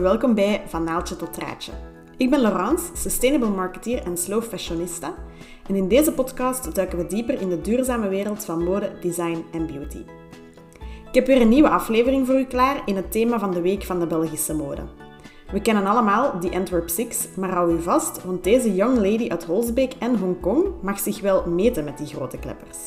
welkom bij Van Naaltje tot Draadje. Ik ben Laurence, sustainable marketeer en slow fashionista. En in deze podcast duiken we dieper in de duurzame wereld van mode, design en beauty. Ik heb weer een nieuwe aflevering voor u klaar in het thema van de Week van de Belgische Mode. We kennen allemaal die Antwerp Six, maar hou u vast, want deze young lady uit Holsbeek en Hongkong mag zich wel meten met die grote kleppers.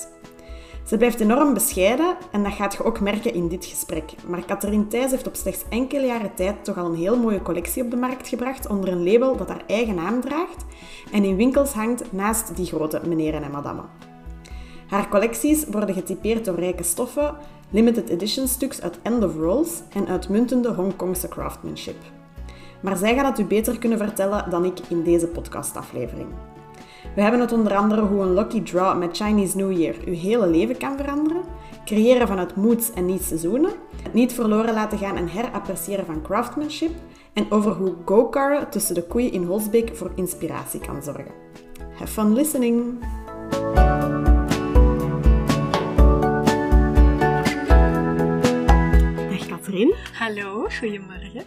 Ze blijft enorm bescheiden en dat gaat je ook merken in dit gesprek. Maar Catherine Thijs heeft op slechts enkele jaren tijd toch al een heel mooie collectie op de markt gebracht onder een label dat haar eigen naam draagt en in winkels hangt naast die grote meneren en madammen. Haar collecties worden getypeerd door rijke stoffen, limited edition stuks uit end of rolls en uitmuntende Hongkongse craftsmanship. Maar zij gaat het u beter kunnen vertellen dan ik in deze podcastaflevering. We hebben het onder andere hoe een lucky draw met Chinese New Year uw hele leven kan veranderen, creëren vanuit moods en niet seizoenen, het niet verloren laten gaan en herappreciëren van craftsmanship en over hoe go-karren tussen de koeien in Holsbeek voor inspiratie kan zorgen. Have fun listening! Dag Katrien. Hallo, goedemorgen.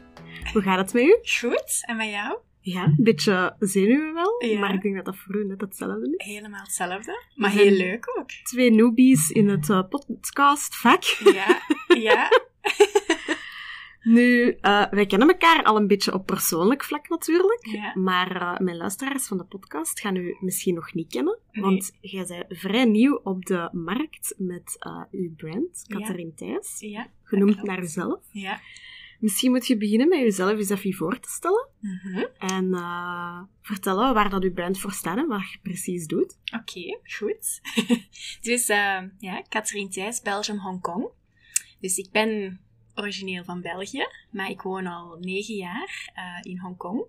Hoe gaat het met u? Goed, en met jou? Ja, een beetje zenuwen wel, Ja. maar ik denk dat dat voor u net hetzelfde is. Helemaal hetzelfde, maar heel leuk ook. Twee newbies in het eh, podcastvak. Ja, ja, Nu, eh, wij kennen elkaar al een beetje op persoonlijk vlak natuurlijk. ja. Maar eh, mijn luisteraars van de podcast gaan u misschien nog niet kennen. Nee. Want jij bent vrij nieuw op de markt met uw brand, Ja. Catherine Thijs. Ja, Genoemd klopt. naar uzelf. ja. Misschien moet je beginnen met jezelf eens even voor te stellen. Mhm. En eh, vertellen waar dat uw brand voor staat en wat je precies doet. Oké, goed. dus eh, ja, Catherine Thijs, Belgium, Hongkong. Dus ik ben origineel van België, maar ik woon al negen jaar eh, in Hongkong.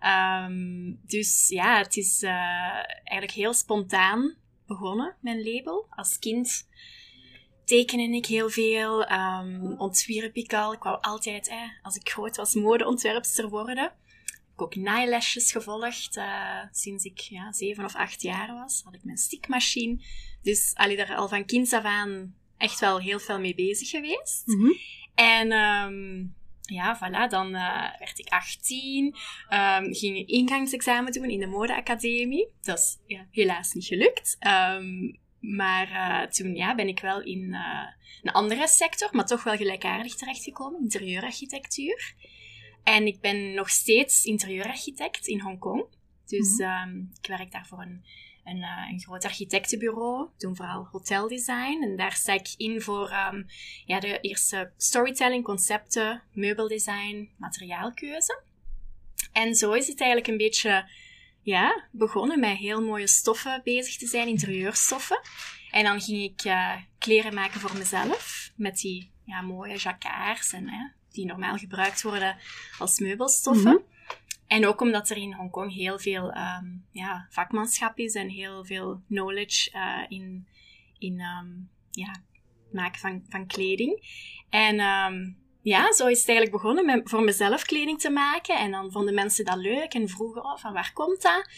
Ehm, dus ja, het is eigenlijk heel spontaan begonnen, mijn label. Als kind tekende ik heel veel, ehm ontwierp ik al. Ik wou altijd, eh, als ik groot was, modeontwerpster worden. Ik heb ook naailasjes gevolgd eh, sinds ik ja, zeven of acht jaar was. Had ik mijn stikmachine. Dus allee, daar al van kinds af aan echt wel heel veel mee bezig geweest. En ehm, ja, voilà, dan eh, werd ik 18, ehm, ging een ingangsexamen doen in de modeacademie. Dat is ja, helaas niet gelukt. Maar eh, toen ja, ben ik wel in eh, een andere sector, maar toch wel gelijkaardig terechtgekomen, interieurarchitectuur. En ik ben nog steeds interieurarchitect in Hongkong. Dus Mhm. ehm, ik werk daar voor een, een, eh, een groot architectenbureau, doen vooral hoteldesign. En daar sta ik in voor ehm, ja, de eerste storytelling, concepten, meubeldesign, materiaalkeuze. En zo is het eigenlijk een beetje ja, begonnen met heel mooie stoffen bezig te zijn, interieurstoffen. En dan ging ik eh, kleren maken voor mezelf, met die ja, mooie jacquards en, hè, die normaal gebruikt worden als meubelstoffen. Mhm. En ook omdat er in Hongkong heel veel ehm, ja, vakmanschap is en heel veel knowledge eh, in, in ehm, ja, maken van, van kleding. En ehm, ja, zo is het eigenlijk begonnen met voor mezelf kleding te maken. En dan vonden mensen dat leuk en vroegen oh, van waar komt dat?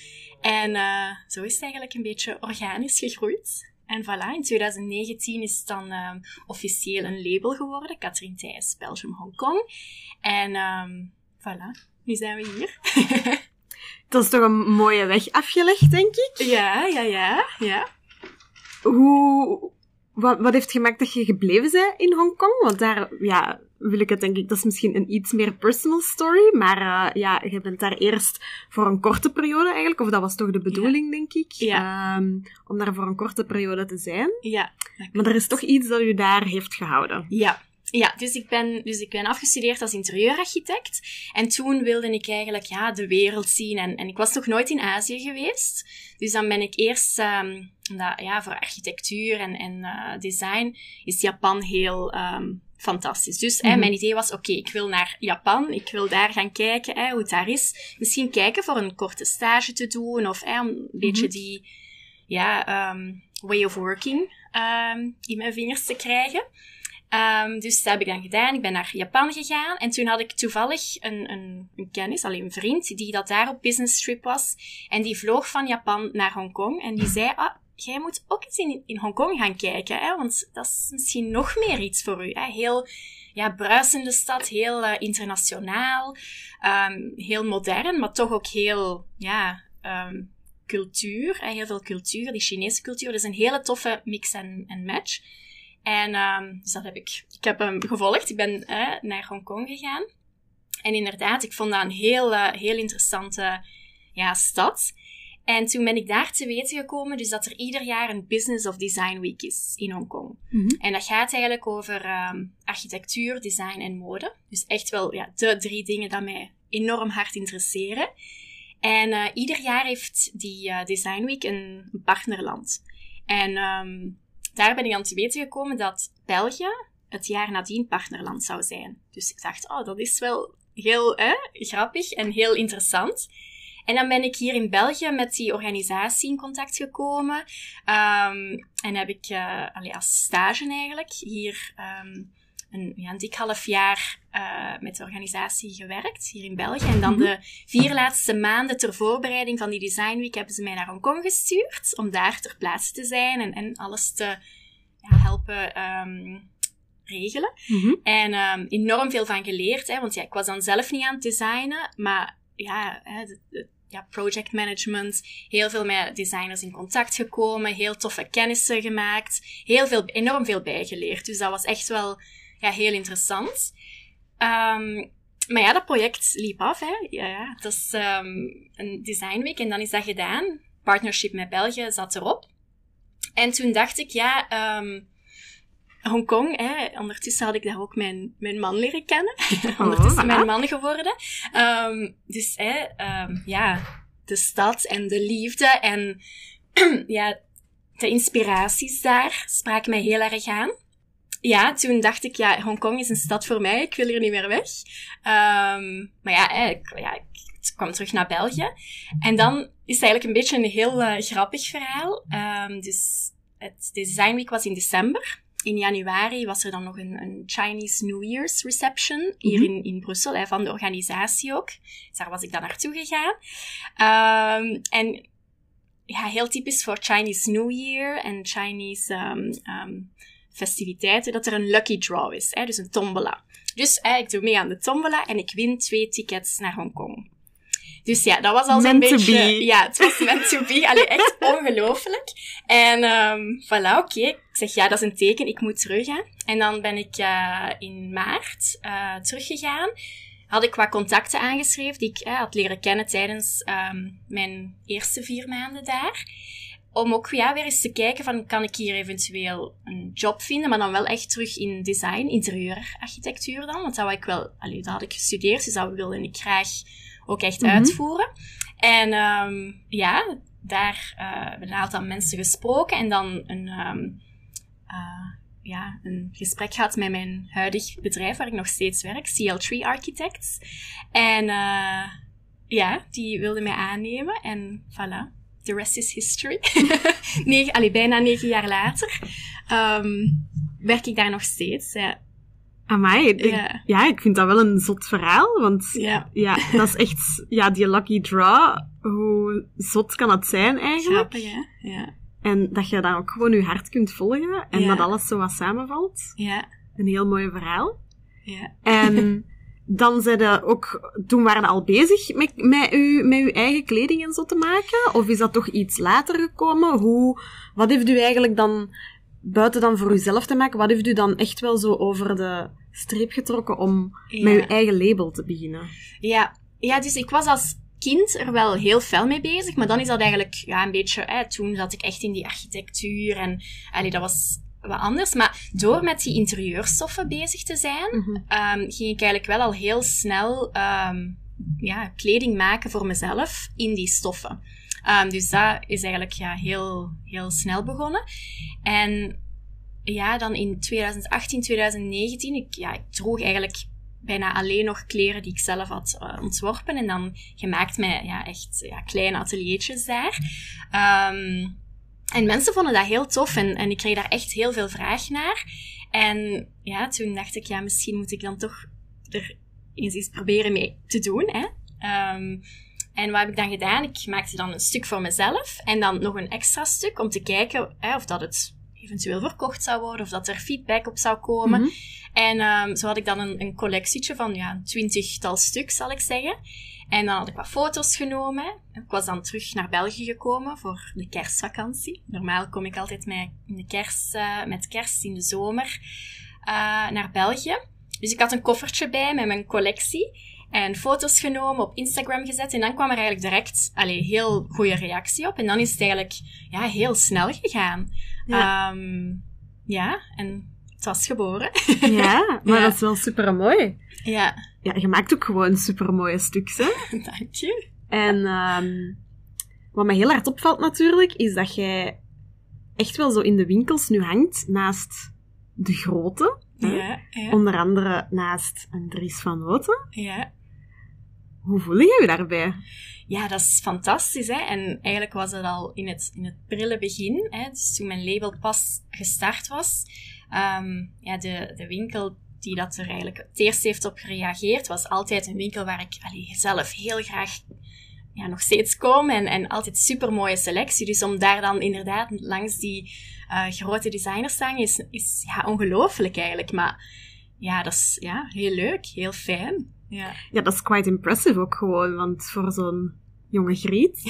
En eh, zo is het eigenlijk een beetje organisch gegroeid. En voilà, in 2019 is het dan ehm, officieel een label geworden. Catherine Thijs, Belgium, Hongkong. En ehm, voilà, nu zijn we hier. Dat is toch een mooie weg afgelegd, denk ik. ja, ja, ja, ja. Hoe, wat, wat heeft gemaakt dat je gebleven bent in Hongkong? Want daar, ja, wil ik het denk ik, dat is misschien een iets meer personal story, maar eh, ja, je bent daar eerst voor een korte periode eigenlijk, of dat was toch de bedoeling, denk ik, Ja. ehm, om daar voor een korte periode te zijn. Ja, Maar er is toch iets dat u daar heeft gehouden. Ja. Ja, dus ik, ben, dus ik ben afgestudeerd als interieurarchitect. En toen wilde ik eigenlijk ja, de wereld zien. En, en ik was nog nooit in Azië geweest. Dus dan ben ik eerst, ehm, omdat, ja, voor architectuur en, en eh, design is Japan heel ehm, fantastisch. Dus hè, Mhm. mijn idee was, oké, ik wil naar Japan. Ik wil daar gaan kijken hè, hoe het daar is. Misschien kijken voor een korte stage te doen. Of hè, om een beetje die ja, ehm, way of working in mijn vingers te krijgen. Ehm, dus dat heb ik dan gedaan. Ik ben naar Japan gegaan. En toen had ik toevallig een, een, een kennis, alleen een vriend, die dat daar op business trip was. En die vloog van Japan naar Hongkong. En die zei, ah, jij moet ook eens in, in Hongkong gaan kijken. Hè? Want dat is misschien nog meer iets voor u. Hè? Heel ja, bruisende stad, heel uh, internationaal, um, heel modern, maar toch ook heel, ja, um, cultuur, heel veel cultuur, die Chinese cultuur. Dus een hele toffe mix en match. En um, dus dat heb ik, ik heb hem gevolgd. Ik ben uh, naar Hongkong gegaan. En inderdaad, ik vond dat een heel, uh, heel interessante ja, stad. En toen ben ik daar te weten gekomen dus dat er ieder jaar een Business of Design Week is in Hongkong. Mm -hmm. En dat gaat eigenlijk over um, architectuur, design en mode. Dus echt wel ja, de drie dingen die mij enorm hard interesseren. En uh, ieder jaar heeft die uh, Design Week een, een partnerland. En um, daar ben ik aan te weten gekomen dat België het jaar nadien partnerland zou zijn. Dus ik dacht, oh, dat is wel heel eh, grappig en heel interessant. En dan ben ik hier in België met die organisatie in contact gekomen. Um, en heb ik uh, als stage eigenlijk hier um, een, ja, een dik half jaar uh, met de organisatie gewerkt, hier in België. En dan de vier laatste maanden ter voorbereiding van die Design Week hebben ze mij naar Hongkong gestuurd. Om daar ter plaatse te zijn en, en alles te ja, helpen um, regelen. Mm -hmm. En um, enorm veel van geleerd, hè, want ja, ik was dan zelf niet aan het designen, maar ja, hè, de, de, ja, project management, heel veel met designers in contact gekomen, heel toffe kennissen gemaakt, heel veel, enorm veel bijgeleerd. Dus dat was echt wel ja, heel interessant. Um, maar ja, dat project liep af. Hè. Ja, ja. Het was um, een designweek en dan is dat gedaan. Partnership met België zat erop. En toen dacht ik, ja, um, Hongkong, hè, ondertussen had ik daar ook mijn, mijn man leren kennen. ondertussen mijn man geworden. Um, dus hè, ja, de stad en de liefde en ja, de inspiraties daar spraken mij heel erg aan. Ja, toen dacht ik, ja, Hongkong is een stad voor mij, ik wil hier niet meer weg. Um, maar ja, ik, ja, ik kwam terug naar België. En dan is het eigenlijk een beetje een heel uh, grappig verhaal. dus het Design Week was in december in januari was er dan nog een, een Chinese New Year's reception hier mm -hmm. in, in Brussel, hè, van de organisatie ook. Dus daar was ik dan naartoe gegaan. Um, en ja, heel typisch voor Chinese New Year en Chinese um, um, festiviteiten, dat er een lucky draw is, hè, dus een tombola. Dus hè, ik doe mee aan de tombola en ik win twee tickets naar Hongkong. Dus ja, dat was al zo'n beetje... Be. Ja, het was meant to be. Allee, echt ongelooflijk. En um, voilà, oké. Okay. Ik zeg, ja, dat is een teken. Ik moet teruggaan. En dan ben ik uh, in maart uh, teruggegaan. Had ik wat contacten aangeschreven die ik uh, had leren kennen tijdens um, mijn eerste vier maanden daar. Om ook ja, weer eens te kijken van, kan ik hier eventueel een job vinden, maar dan wel echt terug in design, interieurarchitectuur dan. Want dat, wou ik wel, allee, dat had ik gestudeerd, dus dat wilde ik graag ook echt mm-hmm. uitvoeren. En um, ja, daar uh, hebben een aantal mensen gesproken en dan een, um, uh, ja, een gesprek gehad met mijn huidig bedrijf waar ik nog steeds werk, CL3 Architects. En uh, ja, die wilden mij aannemen en voilà. The rest is history. negen, allee, bijna negen jaar later um, werk ik daar nog steeds. Ja. Amai, ja. ja, ik vind dat wel een zot verhaal, want ja. ja, dat is echt, ja, die lucky draw, hoe zot kan het zijn eigenlijk? Grappig, hè? Ja. En dat je dan ook gewoon je hart kunt volgen en ja. dat alles zo wat samenvalt. Ja. Een heel mooi verhaal. Ja. En dan zijn je ook, toen waren al bezig met, met, u, met uw eigen kleding en zo te maken? Of is dat toch iets later gekomen? Hoe, wat heeft u eigenlijk dan, buiten dan voor uzelf te maken, wat heeft u dan echt wel zo over de streep getrokken om ja. met uw eigen label te beginnen? Ja. ja, dus ik was als kind er wel heel fel mee bezig, maar dan is dat eigenlijk ja, een beetje, hè, toen zat ik echt in die architectuur en allee, dat was wat anders. Maar door met die interieurstoffen bezig te zijn, mm -hmm. um, ging ik eigenlijk wel al heel snel um, ja, kleding maken voor mezelf in die stoffen. Um, dus dat is eigenlijk ja, heel, heel snel begonnen. En ja, dan in 2018, 2019, ik, ja, ik droeg eigenlijk bijna alleen nog kleren die ik zelf had uh, ontworpen en dan gemaakt met ja, echt ja, kleine ateliertjes daar. Um, en mensen vonden dat heel tof en, en ik kreeg daar echt heel veel vraag naar. En ja, toen dacht ik, ja, misschien moet ik dan toch er eens eens proberen mee te doen. Hè? Um, en wat heb ik dan gedaan? Ik maakte dan een stuk voor mezelf en dan nog een extra stuk om te kijken hè, of dat het eventueel verkocht zou worden of dat er feedback op zou komen. Mhm. En ehm, zo had ik dan een, een collectietje van ja, een twintigtal stuk, zal ik zeggen. En dan had ik wat foto's genomen. Ik was dan terug naar België gekomen voor de kerstvakantie. Normaal kom ik altijd met, in de kerst, eh, met kerst in de zomer eh, naar België. Dus ik had een koffertje bij met mijn collectie. En foto's genomen, op Instagram gezet. En dan kwam er eigenlijk direct allee, heel goede reactie op. En dan is het eigenlijk ja, heel snel gegaan. Ja. Ehm, ja, en het was geboren. Ja, maar Ja. dat is wel super mooi. ja, Ja, je maakt ook gewoon super mooie stuks, hè? dank je. En ehm, wat mij heel hard opvalt natuurlijk, is dat jij echt wel zo in de winkels nu hangt naast de grote. hè? Ja, ja, Onder andere naast een Dries van Noten. ja. Hoe voel je je daarbij? Ja, dat is fantastisch. Hè? En eigenlijk was het al in het, in het prille begin, hè? dus toen mijn label pas gestart was. Ehm, ja, de, de winkel die dat er eigenlijk het eerst heeft op gereageerd, was altijd een winkel waar ik zelf heel graag ja, nog steeds kom. En, en altijd super mooie selectie. Dus om daar dan inderdaad langs die eh, grote designers te hangen, is, is ja, ongelooflijk eigenlijk. Maar ja, dat is ja, heel leuk, heel fijn. Ja. Ja, dat is quite impressive ook gewoon, want voor zo'n jonge Griet,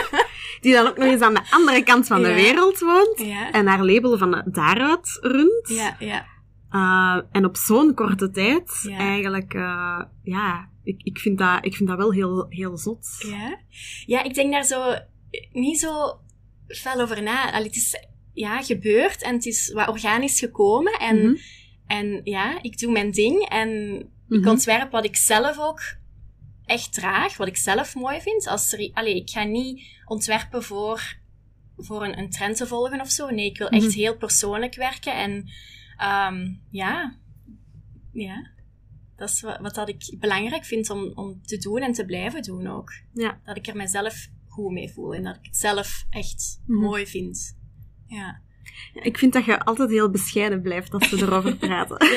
die dan ook nog eens aan de andere kant van de Ja. wereld woont, Ja, en haar label van daaruit runt, ja, ja. Uh, en op zo'n korte tijd, Ja. eigenlijk, uh, ja, ik, ik, vind dat, ik vind dat wel heel, heel zot. Ja. ja, ik denk daar zo niet zo fel over na. Allee, het is ja, gebeurd en het is wat organisch gekomen. En, Mhm. en ja, ik doe mijn ding en ik Mhm. ontwerp wat ik zelf ook echt draag, wat ik zelf mooi vind. Als er, allee, ik ga niet ontwerpen voor, voor een, een trend te volgen of zo. Nee, ik wil echt Mhm. heel persoonlijk werken. En ehm, ja, ja, dat is wat, wat dat ik belangrijk vind om, om te doen en te blijven doen ook. Ja. Dat ik er mezelf goed mee voel en dat ik het zelf echt Mhm. mooi vind. Ja, Ik vind dat je altijd heel bescheiden blijft als we erover praten.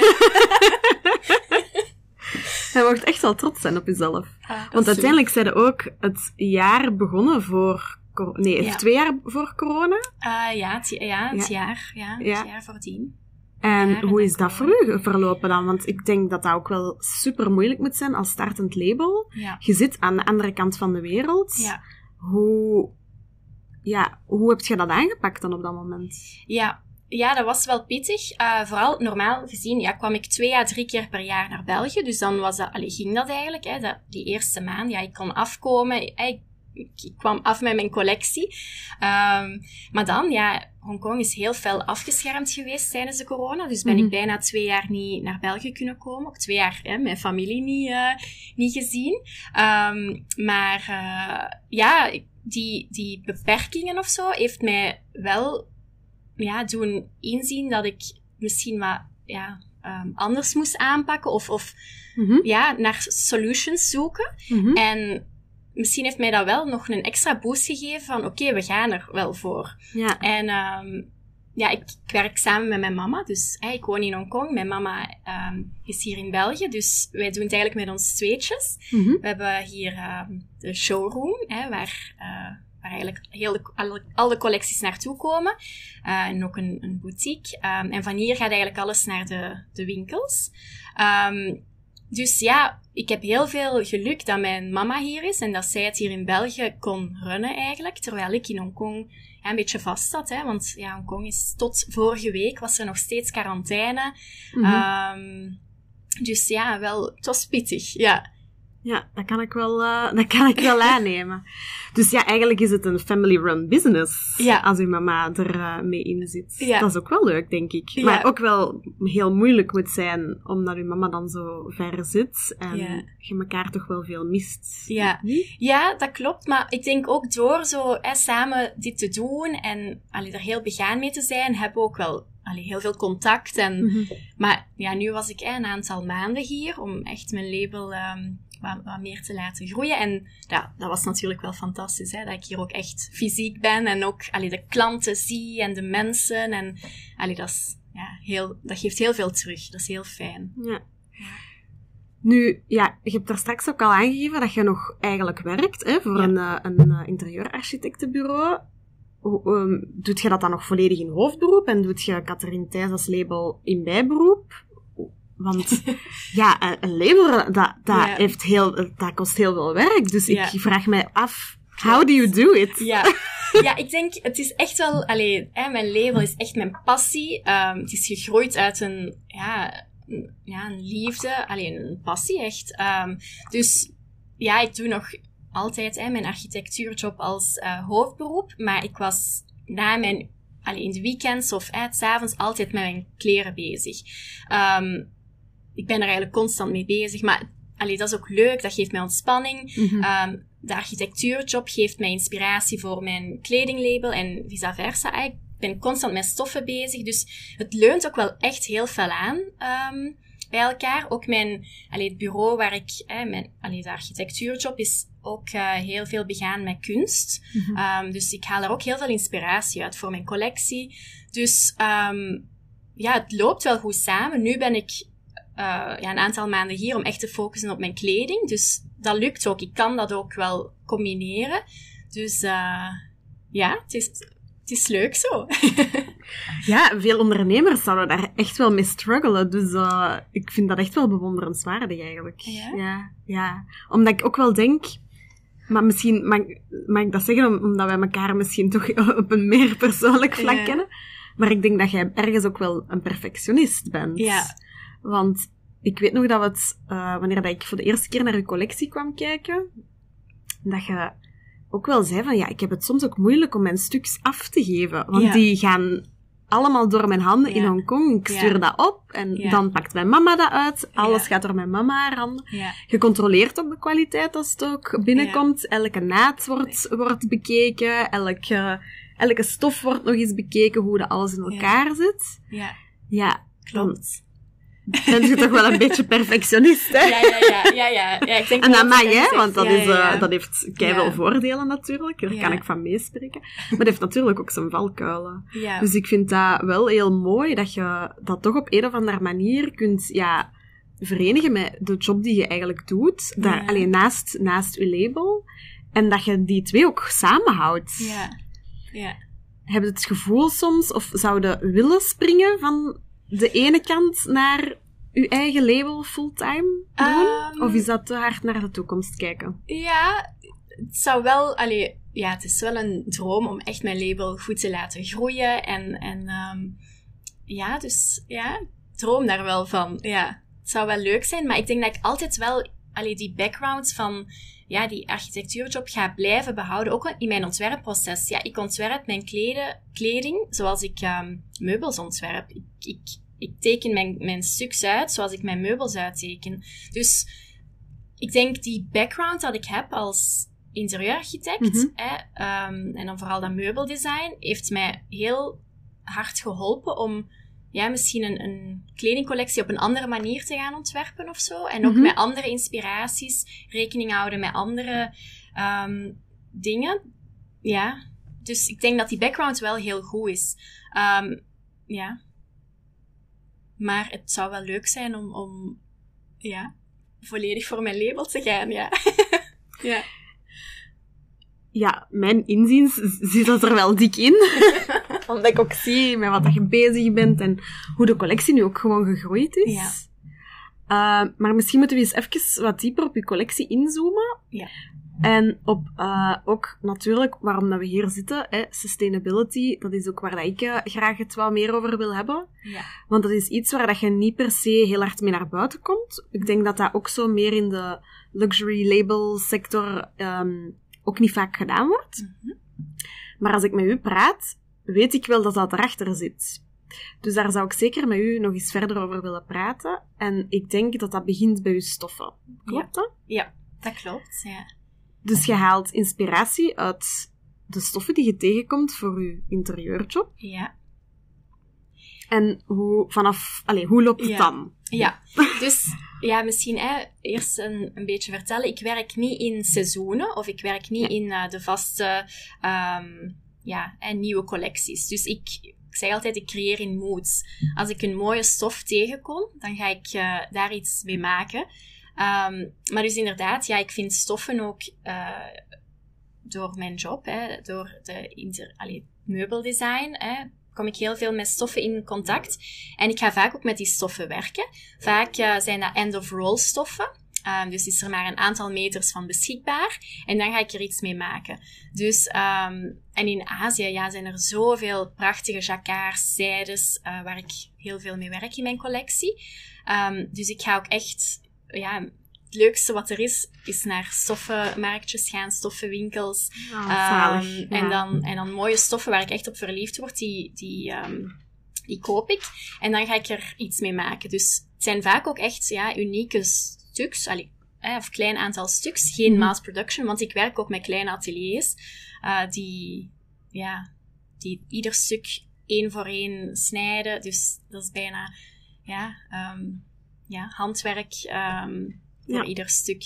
Je mag echt wel trots zijn op jezelf. Want uiteindelijk zijn er ook het jaar begonnen voor... Nee, Ja. twee jaar voor corona. Ah, ja, het, ja, het Ja. jaar. Ja, Ja. het jaar voordien. En Ja, hoe is dat voor u verlopen dan? Want ik denk dat dat ook wel super moeilijk moet zijn als startend label. Ja. Je zit aan de andere kant van de wereld. Ja. Hoe, ja, hoe heb je dat aangepakt dan op dat moment? Ja. Ja, dat was wel pittig. Eh, vooral normaal gezien ja, kwam ik twee à drie keer per jaar naar België. Dus dan was dat, allee, ging dat eigenlijk. Hè, dat, die eerste maand, ja, ik kon afkomen. eh, Ik, kwam af met mijn collectie. Ehm, maar dan, ja, Hongkong is heel fel afgeschermd geweest tijdens de corona. Dus ben Mhm. ik bijna twee jaar niet naar België kunnen komen. Ook twee jaar hè, mijn familie niet, eh, niet gezien. Ehm, maar ja, die, die beperkingen of zo heeft mij wel ja, doen inzien dat ik misschien wat ja, ehm, anders moest aanpakken of, of Mhm, ja, naar solutions zoeken. mhm. En misschien heeft mij dat wel nog een extra boost gegeven van oké, we gaan er wel voor. Ja. En ehm, ja, ik, ik werk samen met mijn mama. Dus ik woon in Hongkong. Mijn mama ehm, is hier in België. Dus wij doen het eigenlijk met ons tweetjes. Mhm. We hebben hier de showroom, hè, waar, eh, waar eigenlijk heel de, alle, alle collecties naartoe komen. Eh, en ook een, een boutique. Ehm, en van hier gaat eigenlijk alles naar de, de winkels. Ehm, dus ja, ik heb heel veel geluk dat mijn mama hier is en dat zij het hier in België kon runnen eigenlijk, terwijl ik in Hongkong ja, een beetje vast zat. Hè, want ja, Hongkong is tot vorige week was er nog steeds quarantaine. Mhm. Ehm, dus ja, wel, het was pittig, ja. Ja, dat kan ik wel, eh, dat kan ik wel aannemen. Dus ja, eigenlijk is het een family-run business. Ja. Als uw mama er eh, mee in zit. Ja. Dat is ook wel leuk, denk ik. Ja. Maar ook wel heel moeilijk moet zijn, omdat uw mama dan zo ver zit. En je elkaar toch wel veel mist. Ja. Ja, dat klopt. Maar ik denk ook door zo hè, samen dit te doen en allee, er heel begaan mee te zijn, hebben we ook wel allee, heel veel contact. En, Mhm. Maar ja, nu was ik een aantal maanden hier om echt mijn label ehm, wat, wat meer te laten groeien. En ja, dat was natuurlijk wel fantastisch, hè, dat ik hier ook echt fysiek ben en ook allee, de klanten zie en de mensen. En allee, dat, is, ja, heel, dat geeft heel veel terug. Dat is heel fijn. Ja. Nu, ja, je hebt daar straks ook al aangegeven dat je nog eigenlijk werkt hè, voor Ja. een, eh, een eh, interieurarchitectenbureau. ehm, doet je dat dan nog volledig in hoofdberoep en doet je Catherine Thijs als label in bijberoep? Want ja, een- label, dat, dat, heeft heel, dat kost heel veel werk. Dus ik vraag mij af, how do you do it? Ja. ja, ik denk, het is echt wel, allee, hè, mijn label is echt mijn passie. Ehm, het is gegroeid uit een, ja, een, ja, een liefde, alleen een passie echt. Ehm, dus ja, ik doe nog altijd hè, mijn architectuurjob als eh, hoofdberoep, maar ik was na mijn, allee, in de weekends of 's avonds altijd met mijn kleren bezig. Ehm, ik ben er eigenlijk constant mee bezig, maar allee, dat is ook leuk, dat geeft mij ontspanning. Mhm. Ehm, de architectuurjob geeft mij inspiratie voor mijn kledinglabel en vice versa. Ah, Ik ben constant met stoffen bezig, dus het leunt ook wel echt heel veel aan ehm, bij elkaar. Ook mijn, allee, het bureau waar ik, eh, mijn, allee, de architectuurjob is ook eh, heel veel begaan met kunst. Mhm. Ehm, dus ik haal er ook heel veel inspiratie uit voor mijn collectie. Dus ja, het loopt wel goed samen. Nu ben ik ja, een aantal maanden hier om echt te focussen op mijn kleding. Dus dat lukt ook. Ik kan dat ook wel combineren. Dus eh, ja, het is, het is leuk zo. Ja, veel ondernemers zouden daar echt wel mee struggelen. Dus eh, ik vind dat echt wel bewonderenswaardig eigenlijk. Ja? ja, ja. Omdat ik ook wel denk... Maar misschien mag, mag ik dat zeggen om- omdat wij elkaar misschien toch op een meer persoonlijk vlak Ja. kennen. Maar ik denk dat jij ergens ook wel een perfectionist bent. Ja. Want ik weet nog dat we het, eh, wanneer dat ik voor de eerste keer naar je collectie kwam kijken, dat je ook wel zei van ja, ik heb het soms ook moeilijk om mijn stuks af te geven. Want Ja. die gaan allemaal door mijn handen in. Hongkong. Ik Ja. stuur dat op en Ja. dan pakt mijn mama dat uit. Alles gaat door mijn mama haar handen. Controleert ook de kwaliteit als het ook binnenkomt. Elke naad wordt, wordt bekeken. Elke, elke stof wordt nog eens bekeken, hoe dat alles in elkaar zit. ja, Ja, klopt. Dan ben je toch wel een beetje perfectionist, hè? Ja, ja, ja, ja, ja. ja ik denk En dat mag, hè? Want dat, is, eh, dat heeft Ja. voordelen natuurlijk. Daar kan ik van meespreken. Maar het heeft natuurlijk ook zijn valkuilen. Ja. Dus ik vind dat wel heel mooi dat je dat toch op een of andere manier kunt ja, verenigen met de job die je eigenlijk doet. Daar, alleen naast, naast je label. En dat je die twee ook samenhoudt. ja, ja. Heb je het gevoel soms, of zouden willen springen van de ene kant naar je eigen label fulltime doen? Ehm, of is dat te hard naar de toekomst kijken? Ja, het zou wel, allee, ja, het is wel een droom om echt mijn label goed te laten groeien. En, en ehm, ja, dus ja, droom daar wel van. Ja, het zou wel leuk zijn, maar ik denk dat ik altijd wel, allee, die background van, ja, die architectuurjob ga blijven behouden. Ook in mijn ontwerpproces. Ja, ik ontwerp mijn kleden, kleding zoals ik ehm, meubels ontwerp. Ik, ik, ik teken mijn, mijn stuks uit zoals ik mijn meubels uitteken. Dus ik denk die background dat ik heb als interieurarchitect, Mhm. hè, ehm, en dan vooral dat meubeldesign, heeft mij heel hard geholpen om ja, misschien een, een kledingcollectie op een andere manier te gaan ontwerpen of zo. En ook Mhm. met andere inspiraties, rekening houden met andere ehm, dingen. Ja, dus ik denk dat die background wel heel goed is. Ehm, ja. Maar het zou wel leuk zijn om, om ja, volledig voor mijn label te gaan, ja. ja. Ja, mijn inziens zit dat er wel dik in. Omdat ik ook zie met wat dat je bezig bent en hoe de collectie nu ook gewoon gegroeid is. Ja. Uh, maar misschien moeten we eens even wat dieper op je collectie inzoomen. Ja. En op uh, ook natuurlijk waarom dat we hier zitten, hè, sustainability, dat is ook waar dat ik uh, graag het wat meer over wil hebben. Ja. Want dat is iets waar dat je niet per se heel hard mee naar buiten komt. Ik denk dat dat ook zo meer in de luxury label sector um, ook niet vaak gedaan wordt. Mm -hmm. Maar als ik met u praat, weet ik wel dat dat erachter zit. Dus daar zou ik zeker met u nog eens verder over willen praten. En ik denk dat dat begint bij uw stoffen. Klopt dat? Ja, dat klopt, ja. Dus je haalt inspiratie uit de stoffen die je tegenkomt voor je interieurjob. Ja. En hoe, vanaf, allez, hoe loopt het ja. dan? Ja, dus ja, misschien hè, eerst een, een beetje vertellen. Ik werk niet in seizoenen of ik werk niet ja. in uh, de vaste um, ja, en nieuwe collecties. Dus ik, ik zeg altijd, ik creëer in moods. Als ik een mooie stof tegenkom, dan ga ik uh, daar iets mee maken. Um, maar dus inderdaad, ja, ik vind stoffen ook uh, door mijn job, hè, door de, inter, meubeldesign, hè, kom ik heel veel met stoffen in contact. En ik ga vaak ook met die stoffen werken. Vaak uh, zijn dat end-of-roll stoffen. Um, dus is er maar een aantal meters van beschikbaar. En dan ga ik er iets mee maken. Dus, um, en in Azië ja, zijn er zoveel prachtige jacquards, zijdes, uh, waar ik heel veel mee werk in mijn collectie. Dus ik ga ook echt, ja, het leukste wat er is, is naar stoffenmarktjes gaan, stoffenwinkels. Oh, ja. en, dan, en dan mooie stoffen waar ik echt op verliefd word, die, die, die koop ik. En dan ga ik er iets mee maken. Dus het zijn vaak ook echt ja, unieke stuks, allee, of klein aantal stuks, geen mass production, want ik werk ook met kleine ateliers uh, die, ja, die ieder stuk één voor één snijden. Dus dat is bijna ja, um, ja, handwerk um, voor ja. ieder stuk.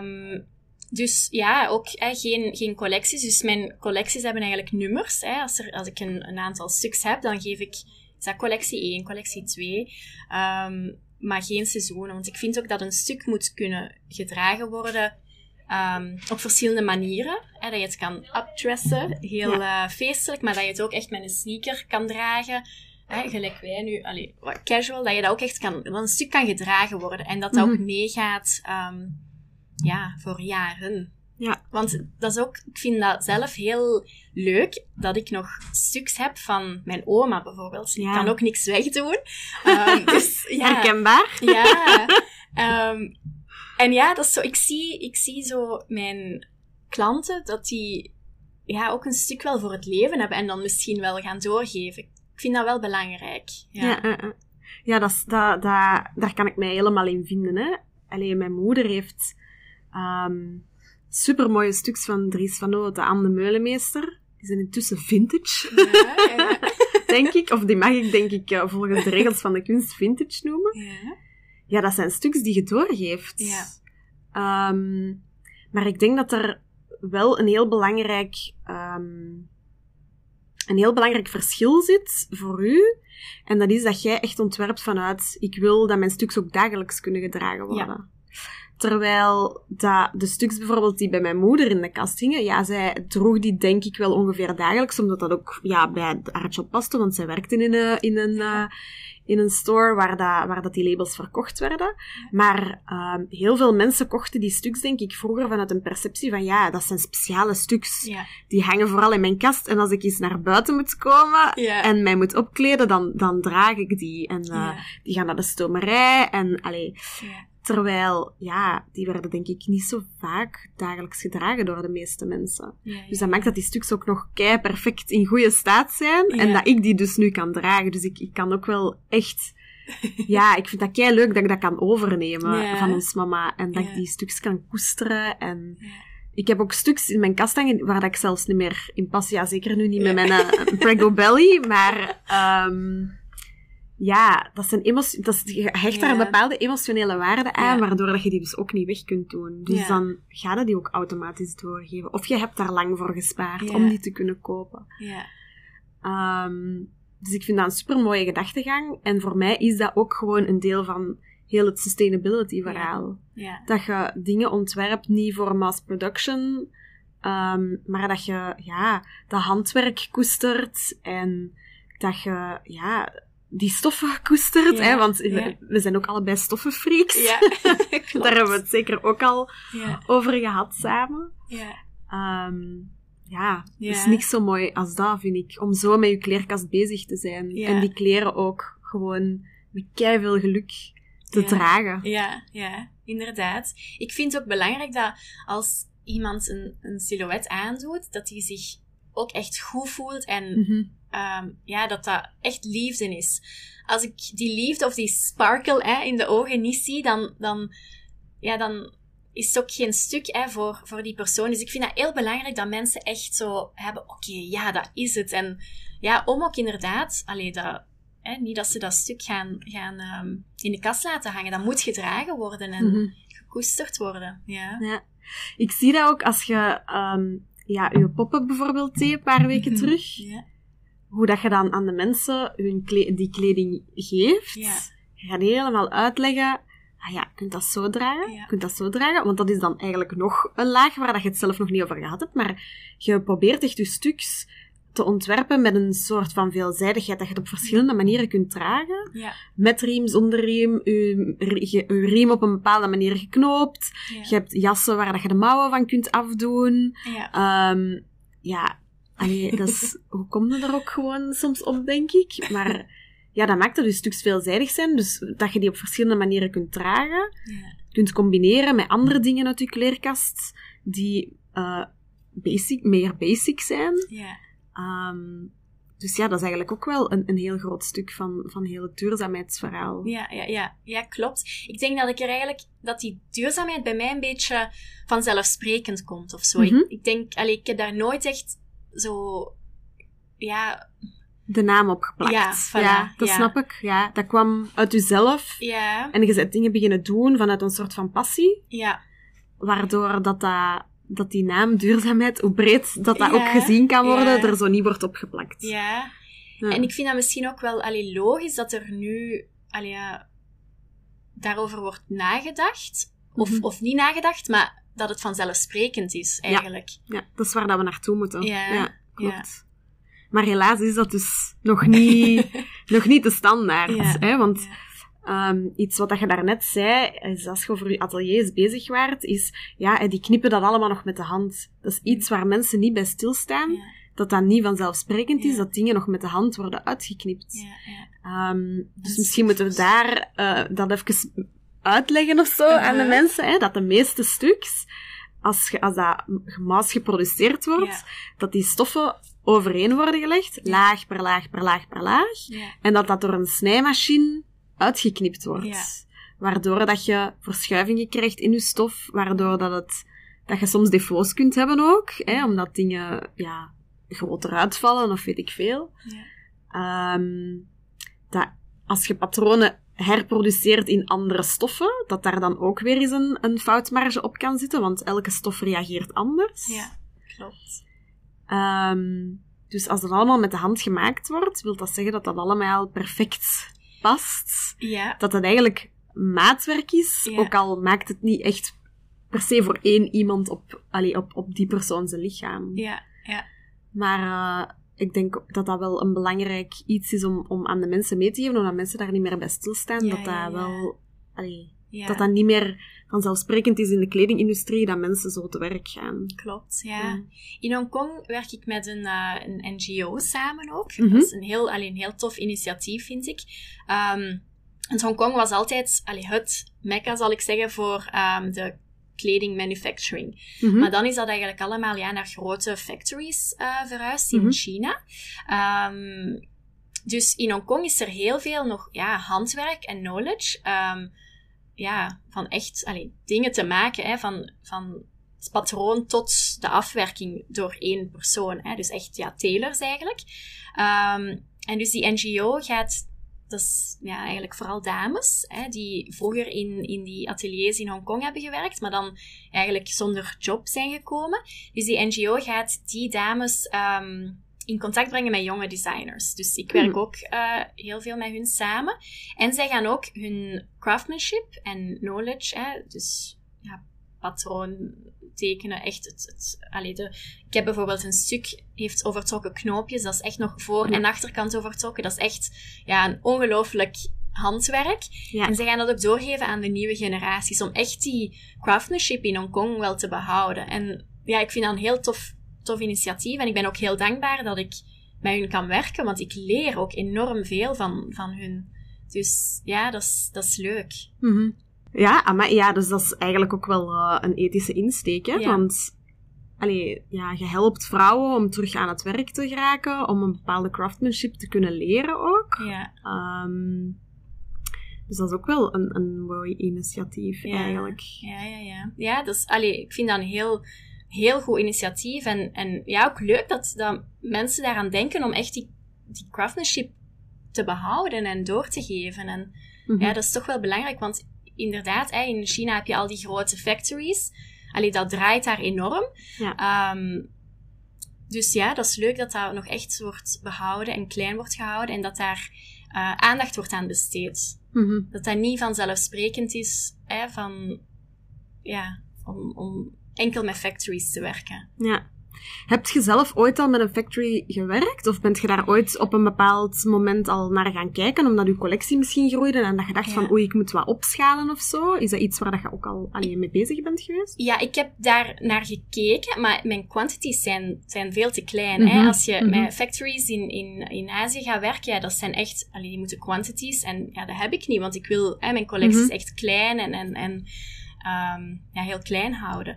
Um, dus ja, ook hè, geen, geen collecties. Dus mijn collecties hebben eigenlijk nummers. Hè. Als, er, als ik een, een aantal stuks heb, dan geef ik is dat collectie 1, collectie 2. Um, maar geen seizoenen. Want ik vind ook dat een stuk moet kunnen gedragen worden um, op verschillende manieren. Hè, dat je het kan updressen, heel ja. uh, feestelijk, maar dat je het ook echt met een sneaker kan dragen. Hè, gelijk wij nu, allee, casual, dat je dat ook echt kan, dat een stuk kan gedragen worden. En dat dat mm -hmm. ook meegaat um, ja, voor jaren. Ja. Want dat is ook, ik vind dat zelf heel leuk, dat ik nog stuks heb van mijn oma bijvoorbeeld. Ja. Ik kan ook niks wegdoen. Um, dus, ja. Herkenbaar. Ja. Um, en ja, dat is zo, ik zie, ik zie zo mijn klanten, dat die ja, ook een stuk wel voor het leven hebben en dan misschien wel gaan doorgeven. Ik vind dat wel belangrijk. Ja, ja, uh. ja dat, dat, dat, daar kan ik mij helemaal in vinden. Hè. Alleen mijn moeder heeft... Um, supermooie stuks van Dries van O, de Anne Meulemeester. Die zijn intussen vintage. Ja, ja. denk ik. Of die mag ik, denk ik, volgens de regels van de kunst vintage noemen. Ja, ja dat zijn stuks die je doorgeeft. Ja. Um, maar ik denk dat er wel een heel belangrijk... Um, een heel belangrijk verschil zit voor u. En dat is dat jij echt ontwerpt vanuit... Ik wil dat mijn stuks ook dagelijks kunnen gedragen worden. Ja. Terwijl dat de stuks bijvoorbeeld die bij mijn moeder in de kast hingen, ja, zij droeg die denk ik wel ongeveer dagelijks, omdat dat ook ja, bij job paste, want zij werkte in een, in een, uh, in een store waar, dat, waar dat die labels verkocht werden. Maar um, heel veel mensen kochten die stuks, denk ik, vroeger vanuit een perceptie van ja, dat zijn speciale stuks. Ja. Die hangen vooral in mijn kast en als ik eens naar buiten moet komen ja. en mij moet opkleden, dan, dan draag ik die. En uh, ja. die gaan naar de stomerij en allee... Terwijl, ja, die werden denk ik niet zo vaak dagelijks gedragen door de meeste mensen. Ja, ja. Dus dat maakt dat die stuks ook nog kei perfect in goede staat zijn. Ja. En dat ik die dus nu kan dragen. Dus ik, ik kan ook wel echt... ja, ik vind dat kei leuk dat ik dat kan overnemen van ons mama. En dat ik die stuks kan koesteren. En ik heb ook stuks in mijn kast hangen waar dat ik zelfs niet meer in pas. Ja, zeker nu niet met mijn uh, Prego Belly. Maar... Um, ja, dat zijn emotie, dat is, je hecht daar Ja. een bepaalde emotionele waarde aan, Ja. waardoor dat je die dus ook niet weg kunt doen. Dus Ja. dan ga je die ook automatisch doorgeven. Of je hebt daar lang voor gespaard om die te kunnen kopen. Ja. Um, dus ik vind dat een super mooie gedachtegang. En voor mij is dat ook gewoon een deel van heel het sustainability verhaal. Dat je dingen ontwerpt niet voor mass production, um, maar dat je ja, dat handwerk koestert en dat je ja, die stoffen koestert. Ja, Hè, want ja. we, zijn ook allebei stoffenfreaks. Ja. Daar hebben we het zeker ook al over gehad samen. Ja. Um, ja, is niks zo mooi als dat, vind ik. Om zo met je kleerkast bezig te zijn. En die kleren ook gewoon met veel geluk te dragen. Ja, ja, inderdaad. Ik vind het ook belangrijk dat als iemand een, een silhouet aandoet, dat hij zich ook echt goed voelt en Mhm. Um, ja, dat dat echt liefde is. Als ik die liefde of die sparkle hè, in de ogen niet zie, dan, dan, ja, dan is het ook geen stuk hè, voor, voor die persoon. Dus ik vind dat heel belangrijk dat mensen echt zo hebben, oké, ja, dat is het. En ja, om ook inderdaad, allee, dat, hè, niet dat ze dat stuk gaan, gaan um, in de kast laten hangen. Dat moet gedragen worden en Mhm. gekoesterd worden. Ja. Ja. Ik zie dat ook als je um, ja, je poppen bijvoorbeeld deed een paar weken Mhm. terug. Ja. Hoe dat je dan aan de mensen hun kle die kleding geeft. Ja. Je gaat die helemaal uitleggen. Ah ja, je kunt dat zo dragen, Ja. kunt dat zo dragen. Want dat is dan eigenlijk nog een laag waar dat je het zelf nog niet over gehad hebt. Maar je probeert echt je stuks te ontwerpen met een soort van veelzijdigheid, dat je het op verschillende manieren kunt dragen. Ja. Met riem, zonder riem, je, je, je riem op een bepaalde manier geknoopt. Ja. Je hebt jassen waar dat je de mouwen van kunt afdoen. Ja. Ehm, ja, allee, dat is, hoe kom je er ook gewoon soms op, denk ik. Maar ja, dat maakt het dus stuks veelzijdig zijn. Dus dat je die op verschillende manieren kunt dragen. Ja. Kunt combineren met andere dingen uit je kleerkast die eh, basic, meer basic zijn. Ja. Ehm, dus ja, dat is eigenlijk ook wel een, een heel groot stuk van, van heel het duurzaamheidsverhaal. Ja, ja, ja, ja, klopt. Ik denk dat ik er eigenlijk, dat die duurzaamheid bij mij een beetje vanzelfsprekend komt of zo. Mhm. ik, ik denk, allee, ik heb daar nooit echt zo, ja, De naam opgeplakt. Ja, voilà, dat ja. snap ik. Ja, dat kwam uit jezelf. ja, En je bent dingen beginnen doen vanuit een soort van passie. ja, Waardoor dat, dat, dat die naam duurzaamheid, hoe breed dat dat Ja, ook gezien kan worden, ja. er zo niet wordt opgeplakt. ja. Ja. En ik vind dat misschien ook wel allee, logisch dat er nu allee, ja, daarover wordt nagedacht. Of, Mhm. of niet nagedacht, maar dat het vanzelfsprekend is, eigenlijk. Ja, dat is waar dat we naartoe moeten. Ja, klopt. Maar helaas is dat dus nog niet, nog niet de standaard. Ja, Hè? Want ja. Ehm, iets wat dat je daarnet zei, is als je over je ateliers bezig waart, is, ja, die knippen dat allemaal nog met de hand. Dat is iets waar mensen niet bij stilstaan, Ja, dat dat niet vanzelfsprekend is, Ja. dat dingen nog met de hand worden uitgeknipt. ja, ja. Ehm, dus Dus- misschien moeten we daar eh, dat even uitleggen of zo aan de Uh-huh. mensen, hè, dat de meeste stuks, als, ge, als dat gemaas geproduceerd wordt, dat die stoffen overeen worden gelegd, laag per laag per laag per laag, en dat dat door een snijmachine uitgeknipt wordt. Waardoor dat je verschuivingen krijgt in je stof, waardoor dat, het, dat je soms defo's kunt hebben ook, hè, omdat dingen ja, groter uitvallen of weet ik veel. Ja. Ehm, dat als je patronen herproduceert in andere stoffen, dat daar dan ook weer eens een, een foutmarge op kan zitten, want elke stof reageert anders. Ja, klopt. Ehm, dus als dat allemaal met de hand gemaakt wordt, wil dat zeggen dat dat allemaal perfect past. Ja, Dat dat eigenlijk maatwerk is, Ja. ook al maakt het niet echt per se voor één iemand op, allee, op, op die persoon zijn lichaam. ja, ja. Maar eh, ik denk dat dat wel een belangrijk iets is om, om aan de mensen mee te geven, omdat mensen daar niet meer bij stilstaan. Ja, dat dat wel... Allee. Dat dat niet meer vanzelfsprekend is in de kledingindustrie dat mensen zo te werk gaan. Klopt, ja. Ja. In Hongkong werk ik met een, eh, een NGO samen ook. Mhm. Dat is een heel, allee, een heel tof initiatief, vind ik. Want Hongkong was altijd allee, het mekka, zal ik zeggen, voor ehm, de kleding manufacturing. Mhm. Maar dan is dat eigenlijk allemaal ja, naar grote factories eh, verhuisd in Mhm. China. Ehm, dus in Hongkong is er heel veel nog ja, handwerk en knowledge. ehm, ja, van echt allee, dingen te maken, hè, van, van het patroon tot de afwerking door één persoon. Hè, dus echt ja, tailors eigenlijk. Ehm, en dus die NGO gaat, dat is ja, eigenlijk vooral dames, hè, die vroeger in, in die ateliers in Hongkong hebben gewerkt, maar dan eigenlijk zonder job zijn gekomen. Dus die NGO gaat die dames ehm, in contact brengen met jonge designers. Dus ik werk Hmm. ook eh, heel veel met hun samen. En zij gaan ook hun craftsmanship en knowledge, hè, dus ja, patroon tekenen, echt het, het allee, de, ik heb bijvoorbeeld een stuk, heeft overtrokken knoopjes, dat is echt nog voor- en achterkant overtrokken. Dat is echt ja, een ongelooflijk handwerk. Ja. En zij gaan dat ook doorgeven aan de nieuwe generaties, om echt die craftsmanship in Hongkong wel te behouden. En ja, ik vind dat een heel tof, tof initiatief. En ik ben ook heel dankbaar dat ik met hun kan werken, want ik leer ook enorm veel van, van hun. Dus ja, dat is, dat is leuk. Mhm. Ja, maar ja, dus dat is eigenlijk ook wel eh, een ethische insteek, hè? Ja. Want allee, ja, je helpt vrouwen om terug aan het werk te geraken, om een bepaalde craftsmanship te kunnen leren ook. Ja, Ehm, dus dat is ook wel een, een mooi initiatief, Ja. eigenlijk. ja, ja. Ja, ja dat is, allee, ik vind dat een heel, heel goed initiatief. En, en ja, ook leuk dat, dat mensen daaraan denken om echt die, die craftsmanship te behouden en door te geven. En Mhm. Ja, dat is toch wel belangrijk, want inderdaad, hè, in China heb je al die grote factories. Allee, dat draait daar enorm. Ja. Ehm, dus ja, dat is leuk dat dat nog echt wordt behouden en klein wordt gehouden en dat daar eh, aandacht wordt aan besteed. Mhm. Dat dat niet vanzelfsprekend is hè, van, ja, om, om enkel met factories te werken. Ja. Heb je zelf ooit al met een factory gewerkt? Of bent je daar ooit op een bepaald moment al naar gaan kijken, omdat je collectie misschien groeide en dat je dacht van, oei, ik moet wat opschalen of zo? Is dat iets waar dat je ook al alleen mee bezig bent geweest? Ja, ik heb daar naar gekeken, maar mijn quantities zijn, zijn veel te klein. hè? Mhm, Als je mhm. met factories in, in, in Azië gaat werken, ja, dat zijn echt, allee, die moeten quantities. En ja, dat heb ik niet, want ik wil, hè, mijn collectie is mhm. echt klein en, en, en um, ja, heel klein houden.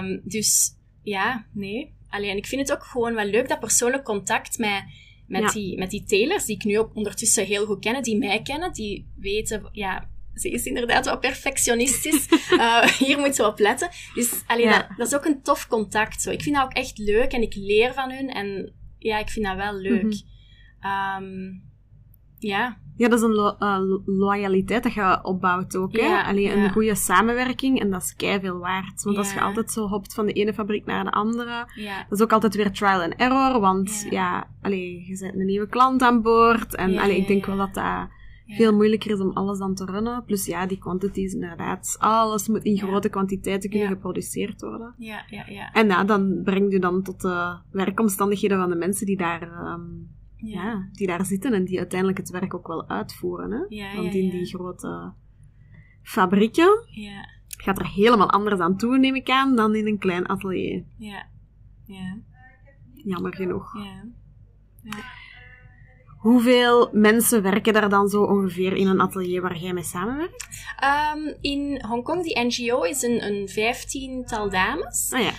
Um, dus ja, nee. Alleen, ik vind het ook gewoon wel leuk dat persoonlijk contact met, met, die, met die telers, die ik nu ook ondertussen heel goed ken, die mij kennen, die weten, ja, ze is inderdaad wel perfectionistisch. uh, hier moeten we op letten. Dus allee, dat, dat, is ook een tof contact. Zo. Ik vind dat ook echt leuk en ik leer van hun. En ja, ik vind dat wel leuk. Mm um, ja. Ja, dat is een lo uh, loyaliteit dat je opbouwt ook. Hè? Ja, Alleen een goede samenwerking en dat is kei veel waard. Want als je altijd zo hopt van de ene fabriek naar de andere, dat is ook altijd weer trial and error. Want ja, allee, je zet een nieuwe klant aan boord. En allee, ik denk wel dat dat veel moeilijker is om alles dan te runnen. Plus ja, die quantities inderdaad. Alles moet in grote kwantiteiten kunnen geproduceerd worden. Ja, ja, ja. En dan brengt je dan tot de werkomstandigheden van de mensen die daar... Um, ja. die daar zitten en die uiteindelijk het werk ook wel uitvoeren. Hè? Ja, Want in die grote fabrieken gaat er helemaal anders aan toe, neem ik aan, dan in een klein atelier. Ja. ja. Jammer genoeg. Ja. Hoeveel mensen werken daar dan zo ongeveer in een atelier waar jij mee samenwerkt? Um, in Hongkong, die NGO, is een, een vijftiental dames. Ah, ja.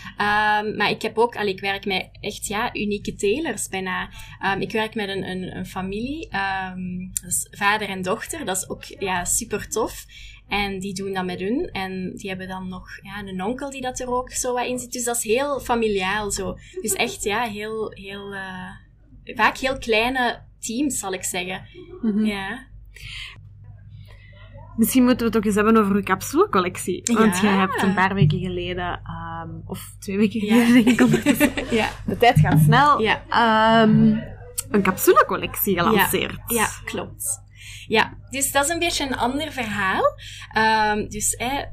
Um, maar ik heb ook, al, ik werk met echt ja, unieke telers bijna. Um, ik werk met een, een, een familie, dus vader en dochter. Dat is ook ja, super tof. En die doen dat met hun. En die hebben dan nog ja, een onkel die dat er ook zo wat in zit. Dus dat is heel familiaal zo. Dus echt, ja, heel, heel, uh, vaak heel kleine teams, zal ik zeggen. Mhm. Ja. Misschien moeten we het ook eens hebben over uw capsulecollectie. Want ja. je hebt een paar weken geleden, um, of twee weken geleden, denk ik ja. De tijd gaat snel. Ja. Um, een capsulecollectie gelanceerd. Ja, klopt. Ja, dus dat is een beetje een ander verhaal. Um, dus eh,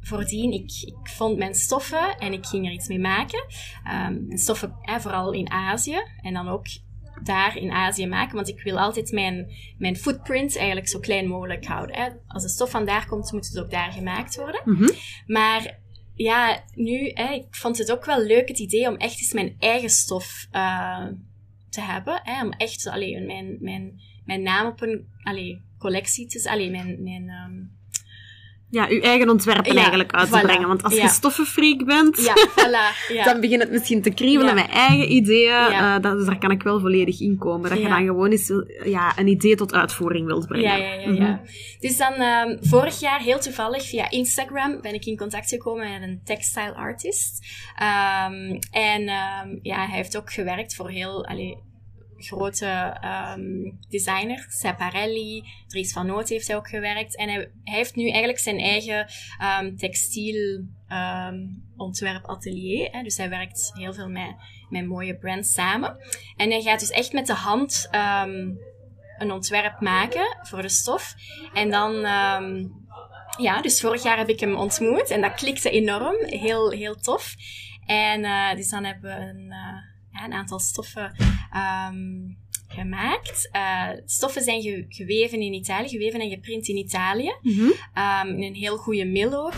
voordien, ik, ik vond mijn stoffen en ik ging er iets mee maken. Um, stoffen eh, vooral in Azië en dan ook daar in Azië maken. Want ik wil altijd mijn, mijn footprint eigenlijk zo klein mogelijk houden. Hè. Als de stof van daar komt, moet het ook daar gemaakt worden. Mhm. Maar ja, nu, hè, ik vond het ook wel leuk het idee om echt eens mijn eigen stof uh, te hebben. Hè, om echt alleen mijn, mijn, mijn naam op een allee, collectie te zetten. Mijn, mijn um, ja, uw eigen ontwerpen eigenlijk uit te brengen. Want als je stoffenfreak bent, ja, voilà, dan begint het misschien te kriebelen met eigen ideeën. Uh, dat, dus daar kan ik wel volledig in komen. Dat je dan gewoon eens ja, een idee tot uitvoering wilt brengen. Ja, ja, ja. ja. Mhm. Dus dan um, vorig jaar, heel toevallig, via Instagram ben ik in contact gekomen met een textile artist. Um, en um, ja, hij heeft ook gewerkt voor heel... Allee, grote um, designers, Schiaparelli, Dries van Noot heeft hij ook gewerkt. En hij, heeft nu eigenlijk zijn eigen um, textiel um, ontwerpatelier. Hè. Dus hij werkt heel veel met, met mooie brands samen. En hij gaat dus echt met de hand een ontwerp maken voor de stof. En dan... Ja, dus vorig jaar heb ik hem ontmoet en dat klikte enorm. Heel, heel tof. En uh, dus dan hebben we een... Uh, een aantal stoffen um, gemaakt. Uh, stoffen zijn ge geweven in Italië, geweven en geprint in Italië. Mm -hmm. um, in een heel goede mil ook,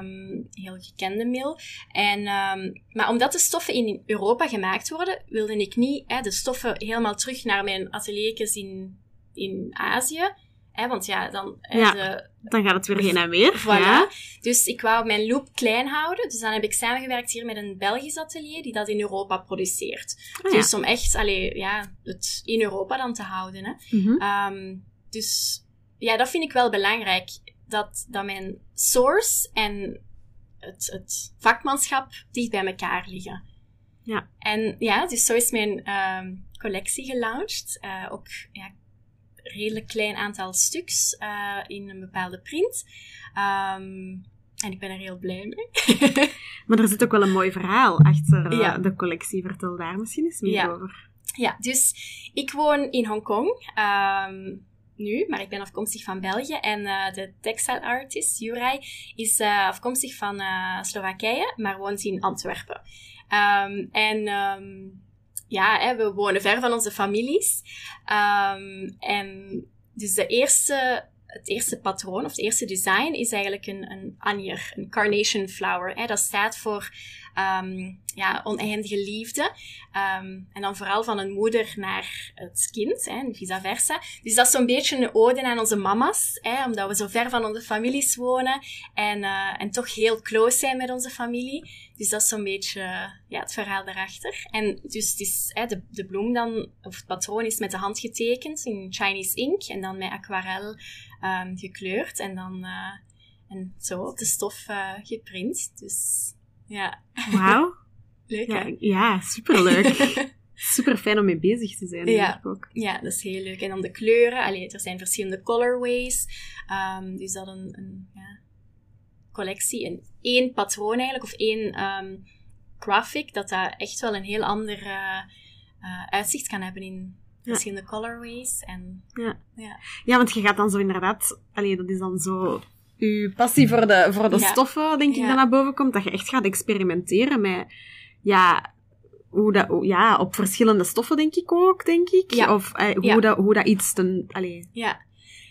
um, heel gekende mil. En, um, maar omdat de stoffen in Europa gemaakt worden, wilde ik niet hè, de stoffen helemaal terug naar mijn ateliertjes in, in Azië Hè, want ja, dan... Ja, de, dan gaat het weer heen en weer. Voilà. Ja. Dus ik wou mijn loop klein houden. Dus dan heb ik samengewerkt hier met een Belgisch atelier die dat in Europa produceert. Ah, dus om echt allee, ja, het in Europa dan te houden. Hè. Mm -hmm. dus ja, dat vind ik wel belangrijk. Dat, dat mijn source en het, het vakmanschap dicht bij elkaar liggen. Ja. En ja, dus zo is mijn um, collectie gelaunched. Uh, ook ja, redelijk klein aantal stuks uh, in een bepaalde print. Um, en ik ben er heel blij mee. maar er zit ook wel een mooi verhaal achter uh, ja. de collectie. Vertel daar misschien eens meer ja. over. Ja, dus ik woon in Hongkong. Um, nu, maar ik ben afkomstig van België. En uh, de textile artist, Juraj, is uh, afkomstig van uh, Slowakije, maar woont in Antwerpen. Ehm, en ehm, ja, we wonen ver van onze families. Ehm, en dus de eerste, het eerste patroon of het eerste design is eigenlijk een, een anjer, een carnation flower. Dat staat voor um, ja, oneindige liefde. Um, en dan vooral van een moeder naar het kind, hè, vice versa. Dus dat is zo'n beetje een ode aan onze mama's, hè, omdat we zo ver van onze families wonen en, uh, en toch heel close zijn met onze familie. Dus dat is zo'n beetje ja, het verhaal daarachter. En dus het is, hè, de, de bloem dan, of het patroon is met de hand getekend in Chinese ink en dan met aquarel um, gekleurd en dan uh, en zo op de stof uh, geprint. Dus ja. Wauw. Leuk, Ja, hè? ja superleuk. Super fijn om mee bezig te zijn, Ja. denk ik ook. Ja, dat is heel leuk. En dan de kleuren. Allee, er zijn verschillende colorways. Ehm, dus dat een, een ja, collectie. En één patroon eigenlijk, of één ehm, graphic, dat dat echt wel een heel ander eh, eh, uitzicht kan hebben in verschillende colorways. En Ja. ja, Ja, want je gaat dan zo inderdaad... Allee, dat is dan zo... Je passie voor de, voor de Ja. stoffen, denk ik, Ja. dat naar boven komt. Dat je echt gaat experimenteren met... Ja, hoe dat, ja, op verschillende stoffen, denk ik ook, denk ik. Ja. Of eh, hoe, dat, hoe dat iets ten, allee, ja.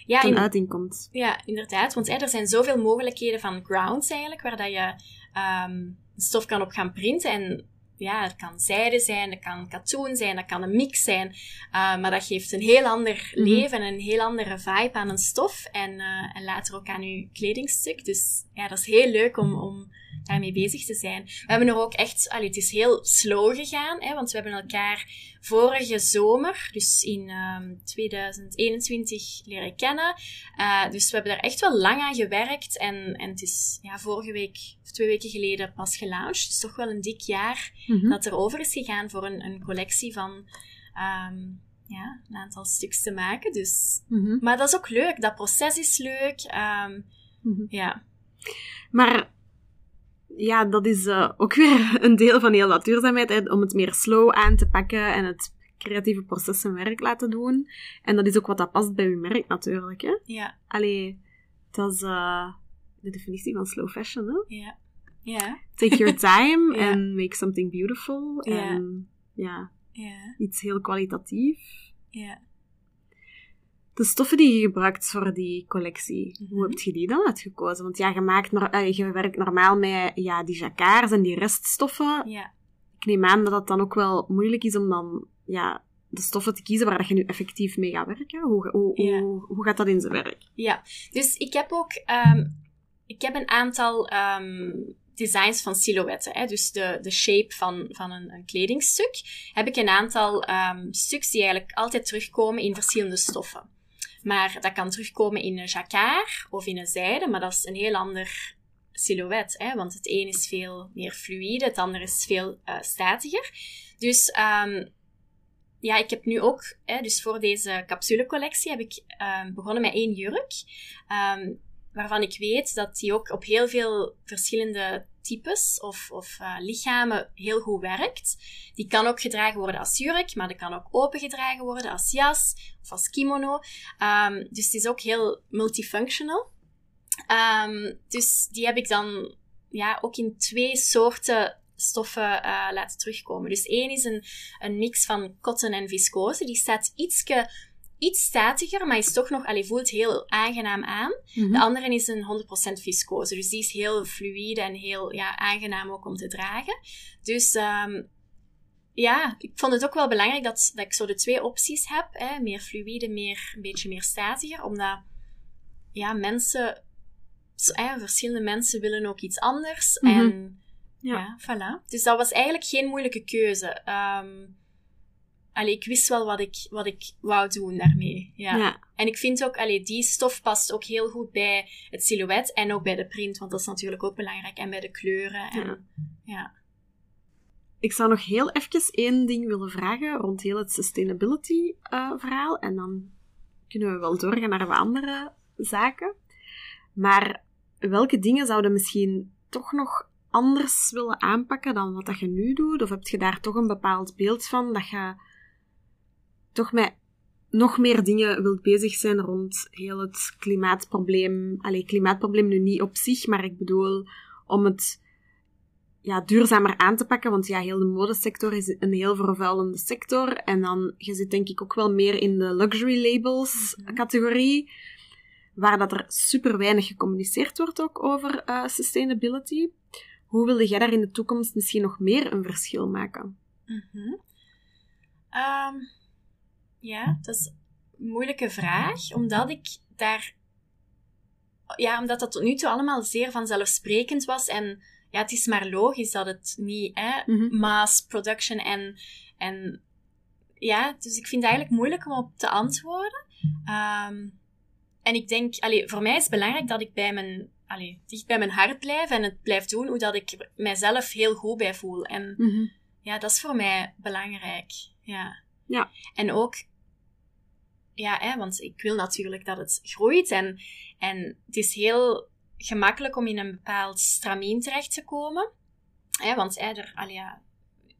Ja, ten in- uiting komt. Ja, inderdaad. Want er zijn zoveel mogelijkheden van grounds eigenlijk, waar dat je ehm, stof kan op gaan printen. En ja, het kan zijde zijn, het kan katoen zijn, dat kan een mix zijn. Uh, maar dat geeft een heel ander Mhm. leven en een heel andere vibe aan een stof. En, uh, en later ook aan je kledingstuk. Dus ja, dat is heel leuk om, om daarmee bezig te zijn. We hebben er ook echt, allee, het is heel slow gegaan, hè, want we hebben elkaar vorige zomer, dus in um, 2021, leren kennen. Uh, dus we hebben daar echt wel lang aan gewerkt en, en het is ja, vorige week of twee weken geleden pas gelaunched. Dus toch wel een dik jaar Mhm. dat er over is gegaan voor een, een collectie van um, ja, een aantal stuks te maken. Dus, Mhm. maar dat is ook leuk, dat proces is leuk. Um, Mhm. ja. Maar ja, dat is eh, ook weer een deel van heel dat duurzaamheid, hè, om het meer slow aan te pakken en het creatieve proces zijn werk laten doen. En dat is ook wat dat past bij uw merk natuurlijk. Hè? Ja, Allee, dat is eh, de definitie van slow fashion. Hè? ja, ja, Take your time Ja. and make something beautiful. En ja, ja, iets heel kwalitatief. ja. De stoffen die je gebruikt voor die collectie, hoe heb je die dan uitgekozen? Want ja, je, maakt eh, je werkt normaal met ja, die jacquards en die reststoffen. ja. Ik neem aan dat het dan ook wel moeilijk is om dan ja, de stoffen te kiezen waar dat je nu effectief mee gaat werken. Hoe, hoe, Ja. hoe, hoe gaat dat in zijn werk? Ja, dus ik heb ook um, ik heb een aantal um, designs van silhouetten. Hè? Dus de, de shape van, van een, een kledingstuk. Heb ik een aantal um, stuks die eigenlijk altijd terugkomen in verschillende stoffen. Maar dat kan terugkomen in een jacquard of in een zijde, maar dat is een heel ander silhouet. Hè? Want het een is veel meer fluïde, het ander is veel uh, statiger. Dus um, ja, ik heb nu ook, hè, dus voor deze capsulecollectie heb ik um, begonnen met één jurk. Um, waarvan ik weet dat die ook op heel veel verschillende types of, of uh, lichamen heel goed werkt. Die kan ook gedragen worden als jurk, maar die kan ook opengedragen worden als jas of als kimono. Um, dus het is ook heel multifunctional. Um, dus die heb ik dan ja, ook in twee soorten stoffen uh, laten terugkomen. Dus één is een, een mix van cotton en viscose. Die staat ietske, iets statiger, maar is toch nog, allee, voelt heel aangenaam aan. Mhm. De andere is een 100% viscose. Dus die is heel fluïde en heel ja, aangenaam ook om te dragen. Dus um, ja, ik vond het ook wel belangrijk dat, dat ik zo de twee opties heb. Hè? Meer fluïde, meer, een beetje meer statiger. Omdat ja, mensen, eh, verschillende mensen willen ook iets anders. Mhm. En Ja. ja. voilà. Dus dat was eigenlijk geen moeilijke keuze. Um, allee, ik wist wel wat ik, wat ik wou doen daarmee. Ja. Ja. En ik vind ook, allee, die stof past ook heel goed bij het silhouet en ook bij de print, want dat is natuurlijk ook belangrijk. En bij de kleuren. En, Ja. ja. Ik zou nog heel even één ding willen vragen rond heel het sustainability uh, verhaal. En dan kunnen we wel doorgaan naar wat andere zaken. Maar welke dingen zouden misschien toch nog anders willen aanpakken dan wat dat je nu doet? Of heb je daar toch een bepaald beeld van dat je toch met nog meer dingen wilt bezig zijn rond heel het klimaatprobleem? Allee, klimaatprobleem nu niet op zich, maar ik bedoel om het ja, duurzamer aan te pakken. Want ja, heel de modesector is een heel vervuilende sector. En dan, je zit denk ik ook wel meer in de luxury labels Mhm. categorie. Waar dat er super weinig gecommuniceerd wordt ook over eh, sustainability. Hoe wilde jij daar in de toekomst misschien nog meer een verschil maken? Mhm. Ehm, ja, dat is een moeilijke vraag, omdat ik daar... Ja, omdat dat tot nu toe allemaal zeer vanzelfsprekend was en ja, het is maar logisch dat het niet, hè, Mhm. mass production en, en ja, dus ik vind het eigenlijk moeilijk om op te antwoorden. Ehm, en ik denk, allee, voor mij is het belangrijk dat ik bij mijn, allee, dicht bij mijn hart blijf en het blijf doen hoe dat ik mijzelf heel goed bij voel. En ja, dat is voor mij belangrijk. Ja. Ja. En ook, ja, hè, want ik wil natuurlijk dat het groeit en, en het is heel gemakkelijk om in een bepaald stramien terecht te komen. Hè, want hè, er, ja,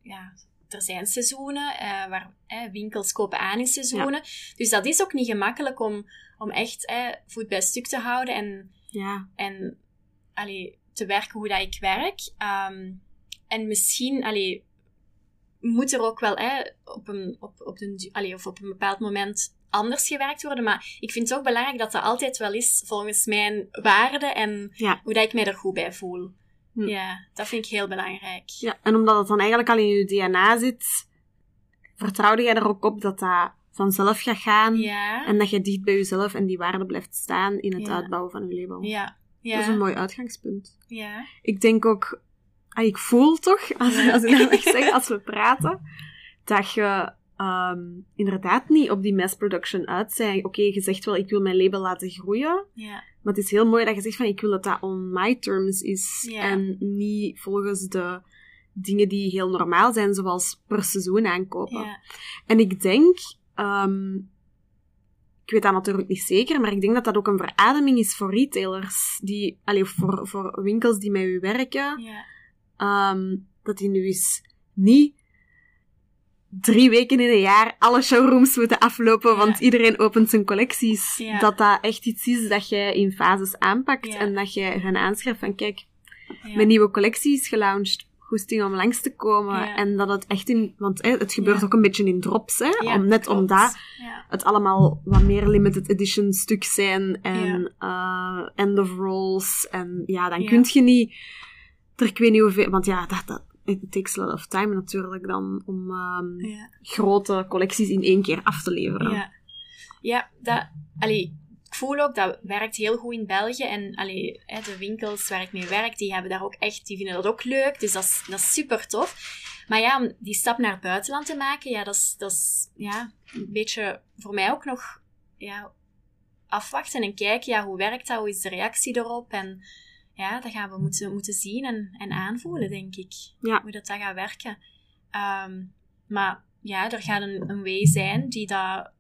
ja, er zijn seizoenen eh, waar hè, winkels kopen aan in seizoenen. Dus dat is ook niet gemakkelijk om, om echt voet bij stuk te houden en Ja. en allee, te werken hoe dat ik werk. Ehm, en misschien allee, moet er ook wel hè, op, een, op, op, du- allee, of op een bepaald moment anders gewerkt worden. Maar ik vind het ook belangrijk dat dat altijd wel is volgens mijn waarden en Ja. hoe dat ik mij er goed bij voel. Hm. Ja, dat vind ik heel belangrijk. ja. En omdat het dan eigenlijk al in je DNA zit, vertrouwde jij er ook op dat dat vanzelf gaat gaan. Ja, En dat je dicht bij jezelf en die waarde blijft staan in het Ja. uitbouwen van je label. ja, Dat is een ja, mooi uitgangspunt. ja. Ik denk ook, ah, ik voel toch, als, Ja. als ik dat zeggen, als we praten, dat je ehm, inderdaad niet op die mass production uit zijn. Oké, je zegt wel, ik wil mijn label laten groeien. Maar het is heel mooi dat je zegt van, ik wil dat dat on my terms is. En niet volgens de dingen die heel normaal zijn, zoals per seizoen aankopen. En ik denk, ehm, ik weet dat natuurlijk niet zeker, maar ik denk dat dat ook een verademing is voor retailers, die, allee, voor, voor winkels die met u werken, ja. ehm, dat die nu eens niet drie weken in een jaar alle showrooms moeten aflopen, Ja. want iedereen opent zijn collecties. Ja. Dat dat echt iets is dat jij in fases aanpakt Ja. en dat jij gaan aanschrijft van kijk, mijn nieuwe collectie is gelaunched. Goesting om langs te komen. En dat het echt in... Want hè, het gebeurt ook een beetje in drops, hè. Om, net klopt. omdat het allemaal wat meer limited edition stuks zijn. En eh, end of rolls. En ja, dan kun je niet... Er ik weet niet hoeveel... Want ja, dat, dat, it takes a lot of time natuurlijk dan om ehm, ja. grote collecties in één keer af te leveren. Ja, ja dat, allee, ik voel ook dat werkt heel goed in België. En allee, de winkels waar ik mee werk, die hebben daar ook echt, die vinden dat ook leuk. Dus dat is, dat is super tof. Maar ja, om die stap naar het buitenland te maken, ja, dat is, dat is ja, een beetje voor mij ook nog ja, afwachten en kijken. Ja, hoe werkt dat? Hoe is de reactie erop? En ja, dat gaan we moeten, moeten zien en, en aanvoelen, denk ik. Ja. Hoe dat, dat gaat werken. Ehm, maar ja, er gaat een, een way zijn die dat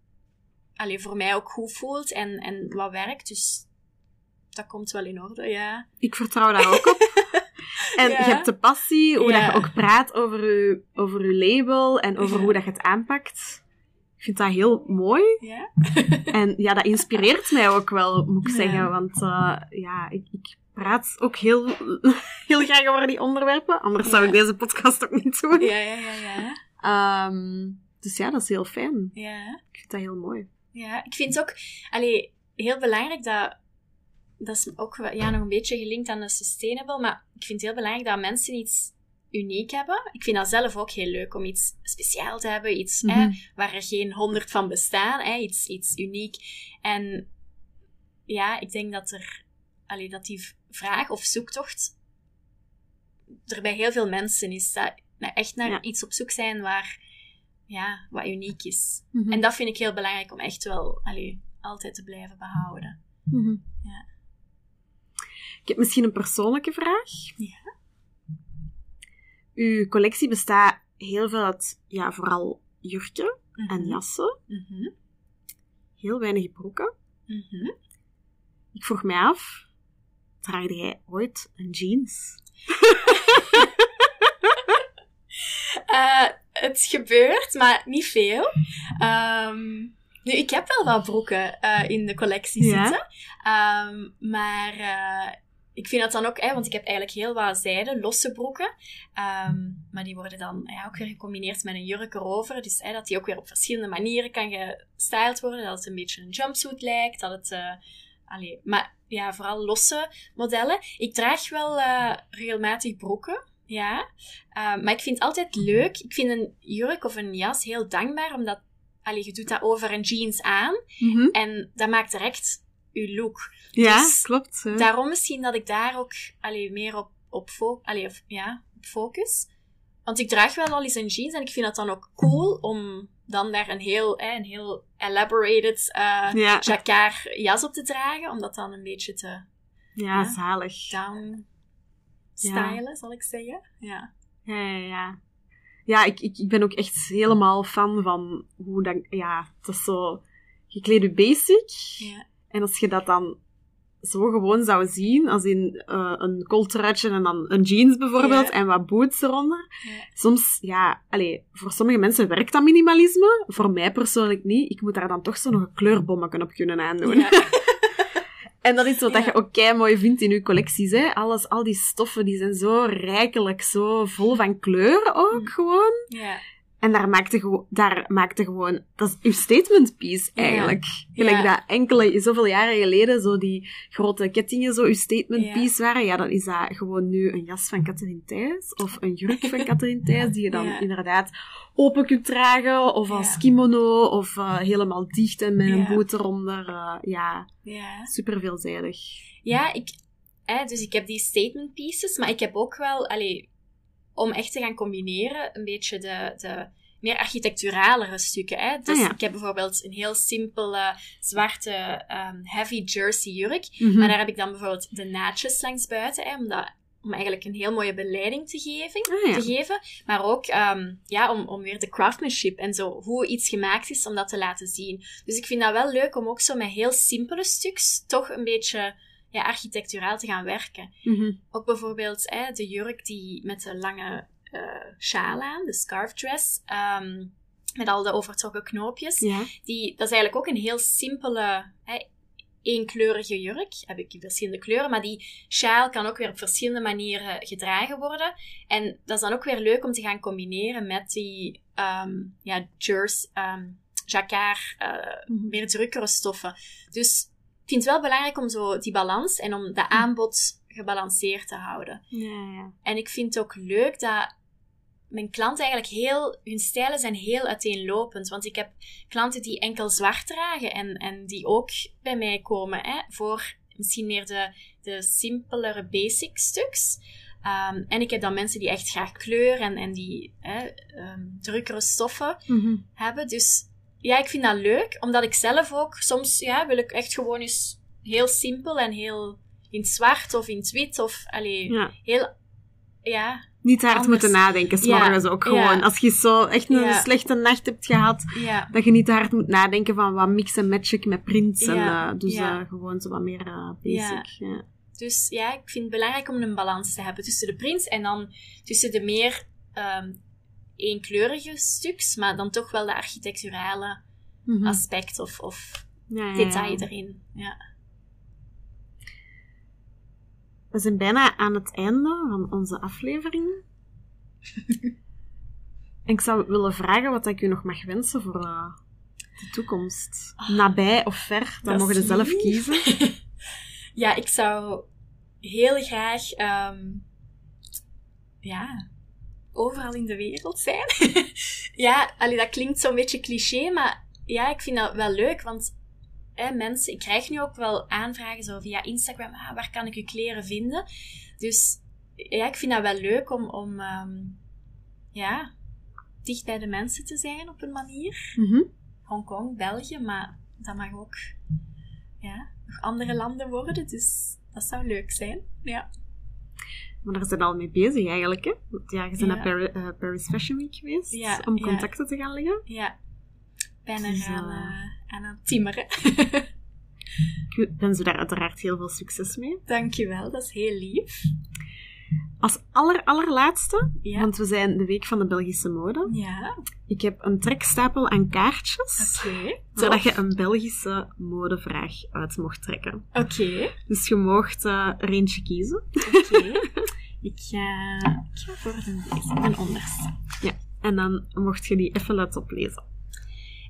allee, voor mij ook goed voelt en, en wat werkt. Dus dat komt wel in orde, ja. Ik vertrouw daar ook op. En Ja. je hebt de passie, hoe Ja. dat je ook praat over je, over je label en over Ja. hoe dat je het aanpakt. Ik vind dat heel mooi. Ja? En ja, dat inspireert mij ook wel, moet ik zeggen. Want eh, ja, ik, ik praat ook heel, heel graag over die onderwerpen. Anders zou ik deze podcast ook niet doen. Ja, ja, ja, ja. Ehm, dus ja, dat is heel fijn. Ja, Ik vind dat heel mooi. ja. Ik vind het ook allee, heel belangrijk dat... Dat is ook ja, nog een beetje gelinkt aan de sustainable, maar ik vind het heel belangrijk dat mensen iets uniek hebben. Ik vind dat zelf ook heel leuk om iets speciaal te hebben, iets hè, Mhm. waar er geen honderd van bestaan, hè, iets, iets uniek. En ja, ik denk dat er, allee, dat die vraag of zoektocht er bij heel veel mensen is. Dat nou, echt naar Ja. iets op zoek zijn waar, ja, wat uniek is. Mhm. En dat vind ik heel belangrijk om echt wel, allee, altijd te blijven behouden. Mhm. Ja. Ik heb misschien een persoonlijke vraag. Ja. Uw collectie bestaat heel veel uit, ja, vooral jurken en Mhm. jassen. Mhm. Heel weinig broeken. Ik vroeg mij af, draagde jij ooit een jeans? Eh, het gebeurt, maar niet veel. Ehm, nu, ik heb wel wat broeken eh, in de collectie Ja? zitten. Ehm, maar eh, ik vind dat dan ook, hè, want ik heb eigenlijk heel wat zijde, losse broeken. Ehm, maar die worden dan ja, ook weer gecombineerd met een jurk erover. Dus hè, dat die ook weer op verschillende manieren kan gestyled worden. Dat het een beetje een jumpsuit lijkt. Dat het, uh, allee, maar ja, vooral losse modellen. Ik draag wel uh, regelmatig broeken. Ja, uh, maar ik vind het altijd leuk. Ik vind een jurk of een jas heel dankbaar, omdat allee, je doet dat over een jeans aan. Mm -hmm. En dat maakt direct je look. Ja, Dus klopt. hè. Daarom misschien dat ik daar ook allee, meer op, op, fo allee, of, ja, op focus. Want ik draag wel al eens een jeans en ik vind dat dan ook cool om dan daar een heel, eh, een heel elaborated uh, Ja. jacquard jas op te dragen. Om dat dan een beetje te Ja, Ja. zalig. down stylen, zal ik zeggen. Ja. Ja, ja, ja. Ik, ik, ik ben ook echt helemaal fan van hoe dat... Ja, het is zo... Je kleedt je basic. ja. En als je dat dan zo gewoon zou zien, als in eh, een kooltruitje en dan een jeans bijvoorbeeld, Ja. en wat boots eronder. Ja. Soms, ja, allee, voor sommige mensen werkt dat minimalisme. Voor mij persoonlijk niet. Ik moet daar dan toch zo nog een kleurbommetje op kunnen aandoen. Ja. En dat is wat dat je ook kei mooi vindt in je collecties, hè. Alles, al die stoffen, die zijn zo rijkelijk, zo vol van kleur ook Mm. gewoon. ja. En daar maakte, gewo- daar maakte gewoon... Dat is uw statement piece, eigenlijk. Gelijk Ja. dat enkele, zoveel jaren geleden, zo die grote kettingen zo uw statement Ja. piece waren. Ja, dan is dat gewoon nu een jas van Catherine Thijs. Of een jurk van Catherine Thijs, die je dan inderdaad open kunt dragen. Of als kimono. Of eh, helemaal dicht en met een boot eronder. Eh, ja, ja. super veelzijdig. Ja, ik, dus ik heb die statement pieces, maar ik heb ook wel, allee, om echt te gaan combineren, een beetje de, de meer architecturalere stukken. Hè? Dus Ah, ja. ik heb bijvoorbeeld een heel simpele zwarte ehm, heavy jersey jurk, Mhm. maar daar heb ik dan bijvoorbeeld de naadjes langs buiten, hè, om, dat, om eigenlijk een heel mooie beleiding te geven. Ah, ja. Te geven maar ook ehm, ja, om, om weer de craftsmanship en zo, hoe iets gemaakt is, om dat te laten zien. Dus ik vind dat wel leuk om ook zo met heel simpele stuks toch een beetje ja, architecturaal te gaan werken. Mhm. Ook bijvoorbeeld hè, de jurk die met de lange eh sjaal aan, de scarf dress, ehm, met al de overtrokken knoopjes. Ja. Die, dat is eigenlijk ook een heel simpele, hè, eenkleurige jurk. Heb ik verschillende kleuren, maar die sjaal kan ook weer op verschillende manieren gedragen worden. En dat is dan ook weer leuk om te gaan combineren met die ehm ja, jers, ehm jacquard, eh, Mhm. meer drukkere stoffen. Dus ik vind het wel belangrijk om zo die balans en om de aanbod gebalanceerd te houden. Ja, ja. En ik vind het ook leuk dat mijn klanten eigenlijk heel, hun stijlen zijn heel uiteenlopend. Want ik heb klanten die enkel zwart dragen en, en die ook bij mij komen hè, voor misschien meer de, de simpelere basic stuks. Ehm, en ik heb dan mensen die echt graag kleur en, en die hè, ehm, drukkere stoffen Mhm. hebben. Dus ja, ik vind dat leuk, omdat ik zelf ook soms ja, wil ik echt gewoon eens heel simpel en heel in het zwart of in het wit of allee, ja. heel ja, Niet hard Anders. moeten nadenken, Ja, s'morgens ook gewoon. ja. Als je zo echt een Ja. slechte nacht hebt gehad, ja, dat je niet te hard moet nadenken van wat mix en match ik met prints. En Ja, eh, dus ja. eh, gewoon zo wat meer eh, basic. Ja. dus ja, ik vind het belangrijk om een balans te hebben tussen de prints en dan tussen de meer ehm eenkleurige stuks, maar dan toch wel de architecturale Mhm. aspect of, of Ja, ja, detail erin. Ja. We zijn bijna aan het einde van onze aflevering. en ik zou willen vragen wat ik u nog mag wensen voor eh, de toekomst. Nabij of ver, dan Ah, Dat mogen is zelf kiezen. ja, ik zou heel graag ehm, ja, overal in de wereld zijn. ja, allee, dat klinkt zo'n beetje cliché, maar ja, ik vind dat wel leuk, want hè, mensen, ik krijg nu ook wel aanvragen zo via Instagram, ah, waar kan ik uw kleren vinden? Dus ja, ik vind dat wel leuk om, om ehm, ja, dicht bij de mensen te zijn op een manier. Mhm. Hongkong, België, maar dat mag ook ja, nog andere landen worden, dus dat zou leuk zijn. Ja. Maar daar zijn al mee bezig eigenlijk. Hè? Want ja, je bent naar eh, Paris Fashion Week geweest om contacten te gaan leggen. Ja. Ben er Dus, aan, eh, eh, aan het timmeren. Ik wens u daar uiteraard heel veel succes mee. Dankjewel, dat is heel lief. Als aller, allerlaatste, Ja. want we zijn de week van de Belgische mode. Ja, Ik heb een trekstapel aan kaartjes, oké. zodat je een Belgische modevraag uit mocht trekken. Oké, Dus je mocht er eentje kiezen. oké. Ik ga, ik ga voor de, deze, de onderste. En dan mocht je die even laten oplezen.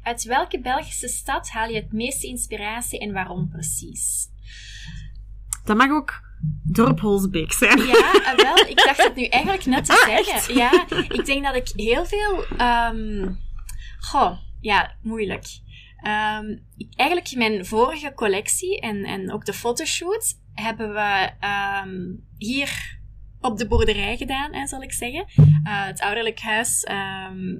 Uit welke Belgische stad haal je het meeste inspiratie en waarom precies? Dat mag ook dorp Holsbeek zijn. Ja, eh, wel, ik dacht het nu eigenlijk net te Ah, zeggen. echt? Ja, ik denk dat ik heel veel... ehm goh, ja, moeilijk. Ehm, ik, eigenlijk mijn vorige collectie en, en ook de fotoshoot hebben we ehm, hier op de boerderij gedaan, hè, zal ik zeggen. Eh, het ouderlijk huis. ehm,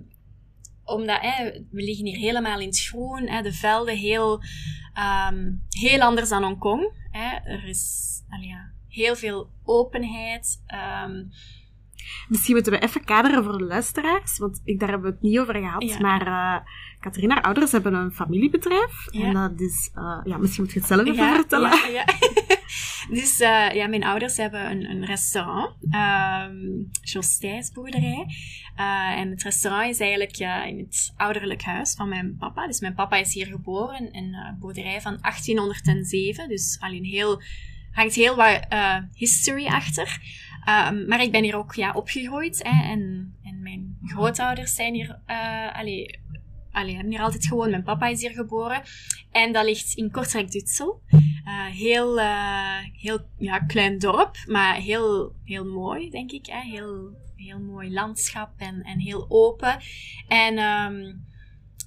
omdat hè, we liggen hier helemaal in het groen. Hè, de velden heel, ehm, heel anders dan Hongkong. Hè. Er is allee, ja, heel veel openheid. ehm, Misschien moeten we even kaderen voor de luisteraars, want ik, daar hebben we het niet over gehad. Ja. Maar haar ouders hebben een familiebedrijf. Ja. En dat is... eh, ja, misschien moet je het zelf even ja, vertellen. dus eh, ja, mijn ouders hebben een, een restaurant, ehm Jos Thijs boerderij. Eh, en het restaurant is eigenlijk ja, in het ouderlijk huis van mijn papa. Dus mijn papa is hier geboren, een eh, boerderij van 1807. Dus alleen heel, hangt heel wat history achter. Ehm, maar ik ben hier ook ja, opgegroeid. Hè, en, en mijn grootouders zijn hier, eh allee, allee, hebben hier altijd gewoond. Mijn papa is hier geboren. En dat ligt in Kortrijk-Dutsel. Eh, heel, eh, heel ja, klein dorp, maar heel, heel mooi, denk ik. Hè? Heel, heel mooi landschap en, en heel open. En ehm,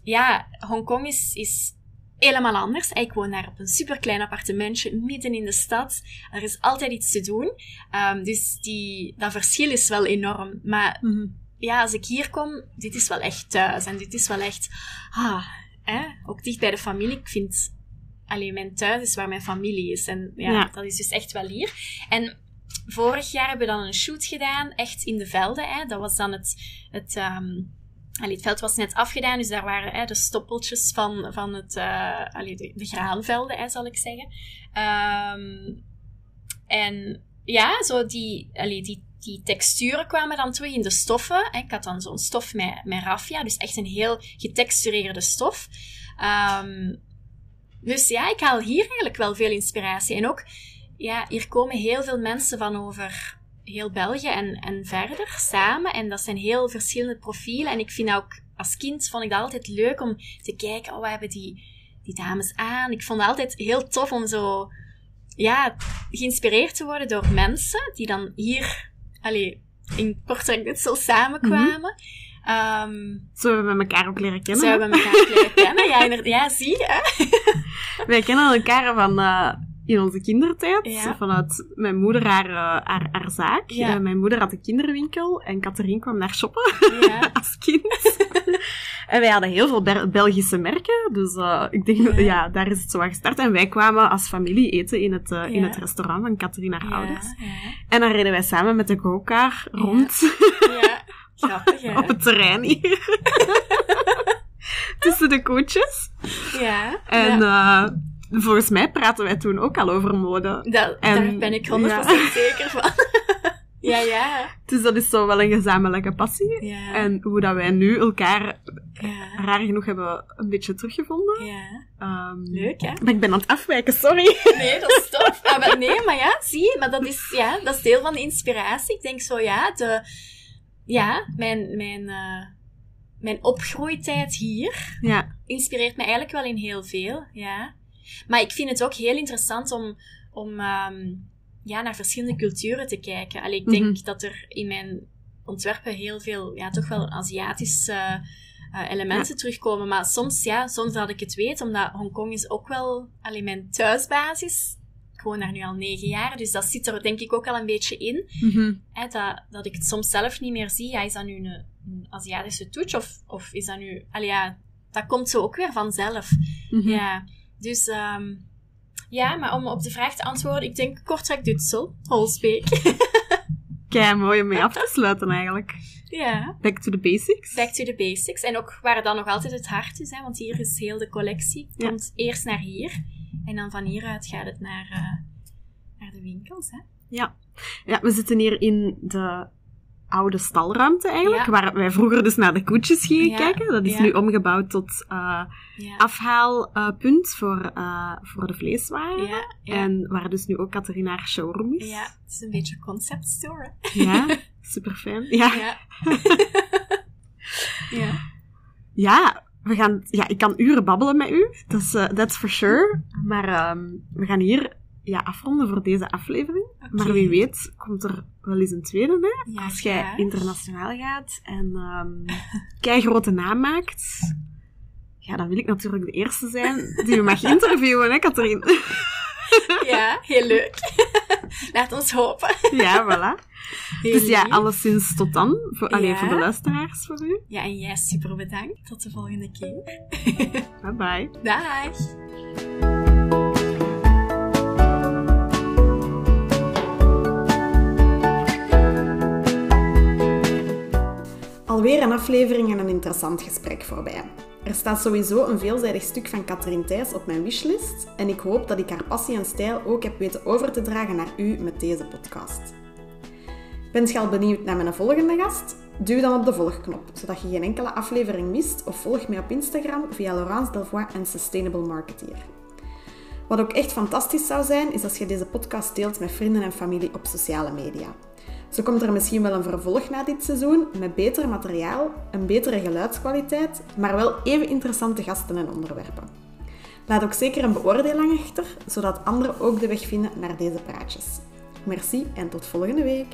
ja, Hongkong is, is helemaal anders. Ik woon daar op een superklein appartementje midden in de stad. Er is altijd iets te doen. Ehm, dus die, dat verschil is wel enorm. Maar Mhm. Ja, als ik hier kom, dit is wel echt thuis. En dit is wel echt, ah, hè, ook dicht bij de familie. Ik vind, alleen mijn thuis is waar mijn familie is. En ja, Ja. dat is dus echt wel hier. En vorig jaar hebben we dan een shoot gedaan, echt in de velden. Hè. Dat was dan het, het, allee, het veld was net afgedaan, dus daar waren hè, de stoppeltjes van, van het, allee, de, de graanvelden, hè, zal ik zeggen. Ehm, en ja, zo die, allee, die, die texturen kwamen dan terug in de stoffen. Ik had dan zo'n stof met, met raffia, dus echt een heel getextureerde stof. Ehm, dus ja, ik haal hier eigenlijk wel veel inspiratie. En ook, ja, hier komen heel veel mensen van over heel België en, en verder samen. En dat zijn heel verschillende profielen. En ik vind ook, als kind vond ik dat altijd leuk om te kijken, oh, wat hebben die, die dames aan? Ik vond het altijd heel tof om zo, ja, geïnspireerd te worden door mensen die dan hier, allee, in Kortrijk dit zo samenkwamen. Ehm, Zo hebben we elkaar ook leren kennen. zo hebben we elkaar leren kennen. Ja, inderdaad. ja zie je. Wij kennen elkaar van eh, in onze kindertijd. Ja. Vanuit mijn moeder haar, eh, haar, haar zaak. Ja. Eh, mijn moeder had een kinderwinkel en Catherine kwam naar shoppen Ja. als kind. En wij hadden heel veel Belgische merken. Dus eh, ik denk, Ja. ja. daar is het zo aan gestart. En wij kwamen als familie eten in het, eh, in het restaurant van Catherine haar ouders. Ja. En dan reden wij samen met de go-car rond ja. Grappig, hè? op het terrein hier. Tussen de koetjes. Ja. En eh, volgens mij praten wij toen ook al over mode. Dat, en- daar ben ik 100% zeker van. Ja, ja. Dus dat is zo wel een gezamenlijke passie. Ja. En hoe dat wij nu elkaar ja. raar genoeg hebben een beetje teruggevonden. ja. Ehm, Leuk, hè? Maar ik ben aan het afwijken, sorry. Nee, dat is tof. Ah, maar nee, maar ja, zie je, maar dat is, ja, dat is deel van de inspiratie. Ik denk zo, ja, de, ja, mijn, mijn, eh, mijn opgroeitijd hier Ja, inspireert me eigenlijk wel in heel veel, ja. Maar ik vind het ook heel interessant om, om ehm, ja, naar verschillende culturen te kijken. Allee, ik denk Mhm. dat er in mijn ontwerpen heel veel, ja, toch wel Aziatische eh, elementen terugkomen. Maar soms, ja, soms dat ik het weet, omdat Hongkong is ook wel alleen mijn thuisbasis. Ik woon daar nu al negen jaar, dus dat zit er denk ik ook al een beetje in. Mhm. Hè, dat, dat ik het soms zelf niet meer zie. Ja, is dat nu een, een Aziatische touch of, of is dat nu... Allee, ja, dat komt zo ook weer vanzelf. Mhm. Ja, dus... ehm, ja, maar om op de vraag te antwoorden, ik denk Kortrijk Dutsel, Holsbeek. Kei mooi om mee af te sluiten eigenlijk. ja, Back to the basics. back to the basics. En ook waar het dan nog altijd het hart is, hè, want hier is heel de collectie. Komt eerst naar hier en dan van hieruit gaat het naar, eh, naar de winkels. Hè. Ja. ja, we zitten hier in de oude stalruimte eigenlijk, Ja. waar wij vroeger dus naar de koetjes gingen Ja. kijken. Dat is Ja. nu omgebouwd tot eh, afhaalpunt voor, eh, voor de vleeswaren. En waar dus nu ook Catharina haar showroom is. ja, het is een beetje concept store. Ja, super fijn. Ja. Ja. ja. Ja, we gaan, ja, ik kan uren babbelen met u. Dat is, eh, that's for sure. Maar ehm, we gaan hier ja, afronden voor deze aflevering. Maar wie weet komt er wel eens een tweede, hè? Ja, Als jij internationaal gaat en ehm kei grote naam maakt. Ja, dan wil ik natuurlijk de eerste zijn die u mag interviewen, hè, Katrien? Ja, heel leuk. Laat ons hopen. Ja, voilà. Heel Dus ja, alleszins tot dan. Voor, allee, Ja. voor de luisteraars, voor u. Ja, en jij super bedankt. Tot de volgende keer. Bye bye. Dag. Alweer een aflevering en een interessant gesprek voorbij. Er staat sowieso een veelzijdig stuk van Katrien Thijs op mijn wishlist en ik hoop dat ik haar passie en stijl ook heb weten over te dragen naar u met deze podcast. Bent je al benieuwd naar mijn volgende gast? Duw dan op de volgknop, zodat je geen enkele aflevering mist of volg mij op Instagram via Laurence Delvoye en Sustainable Marketeer. Wat ook echt fantastisch zou zijn, is als je deze podcast deelt met vrienden en familie op sociale media. Zo komt er misschien wel een vervolg na dit seizoen met beter materiaal, een betere geluidskwaliteit, maar wel even interessante gasten en onderwerpen. Laat ook zeker een beoordeling achter, zodat anderen ook de weg vinden naar deze praatjes. Merci en tot volgende week.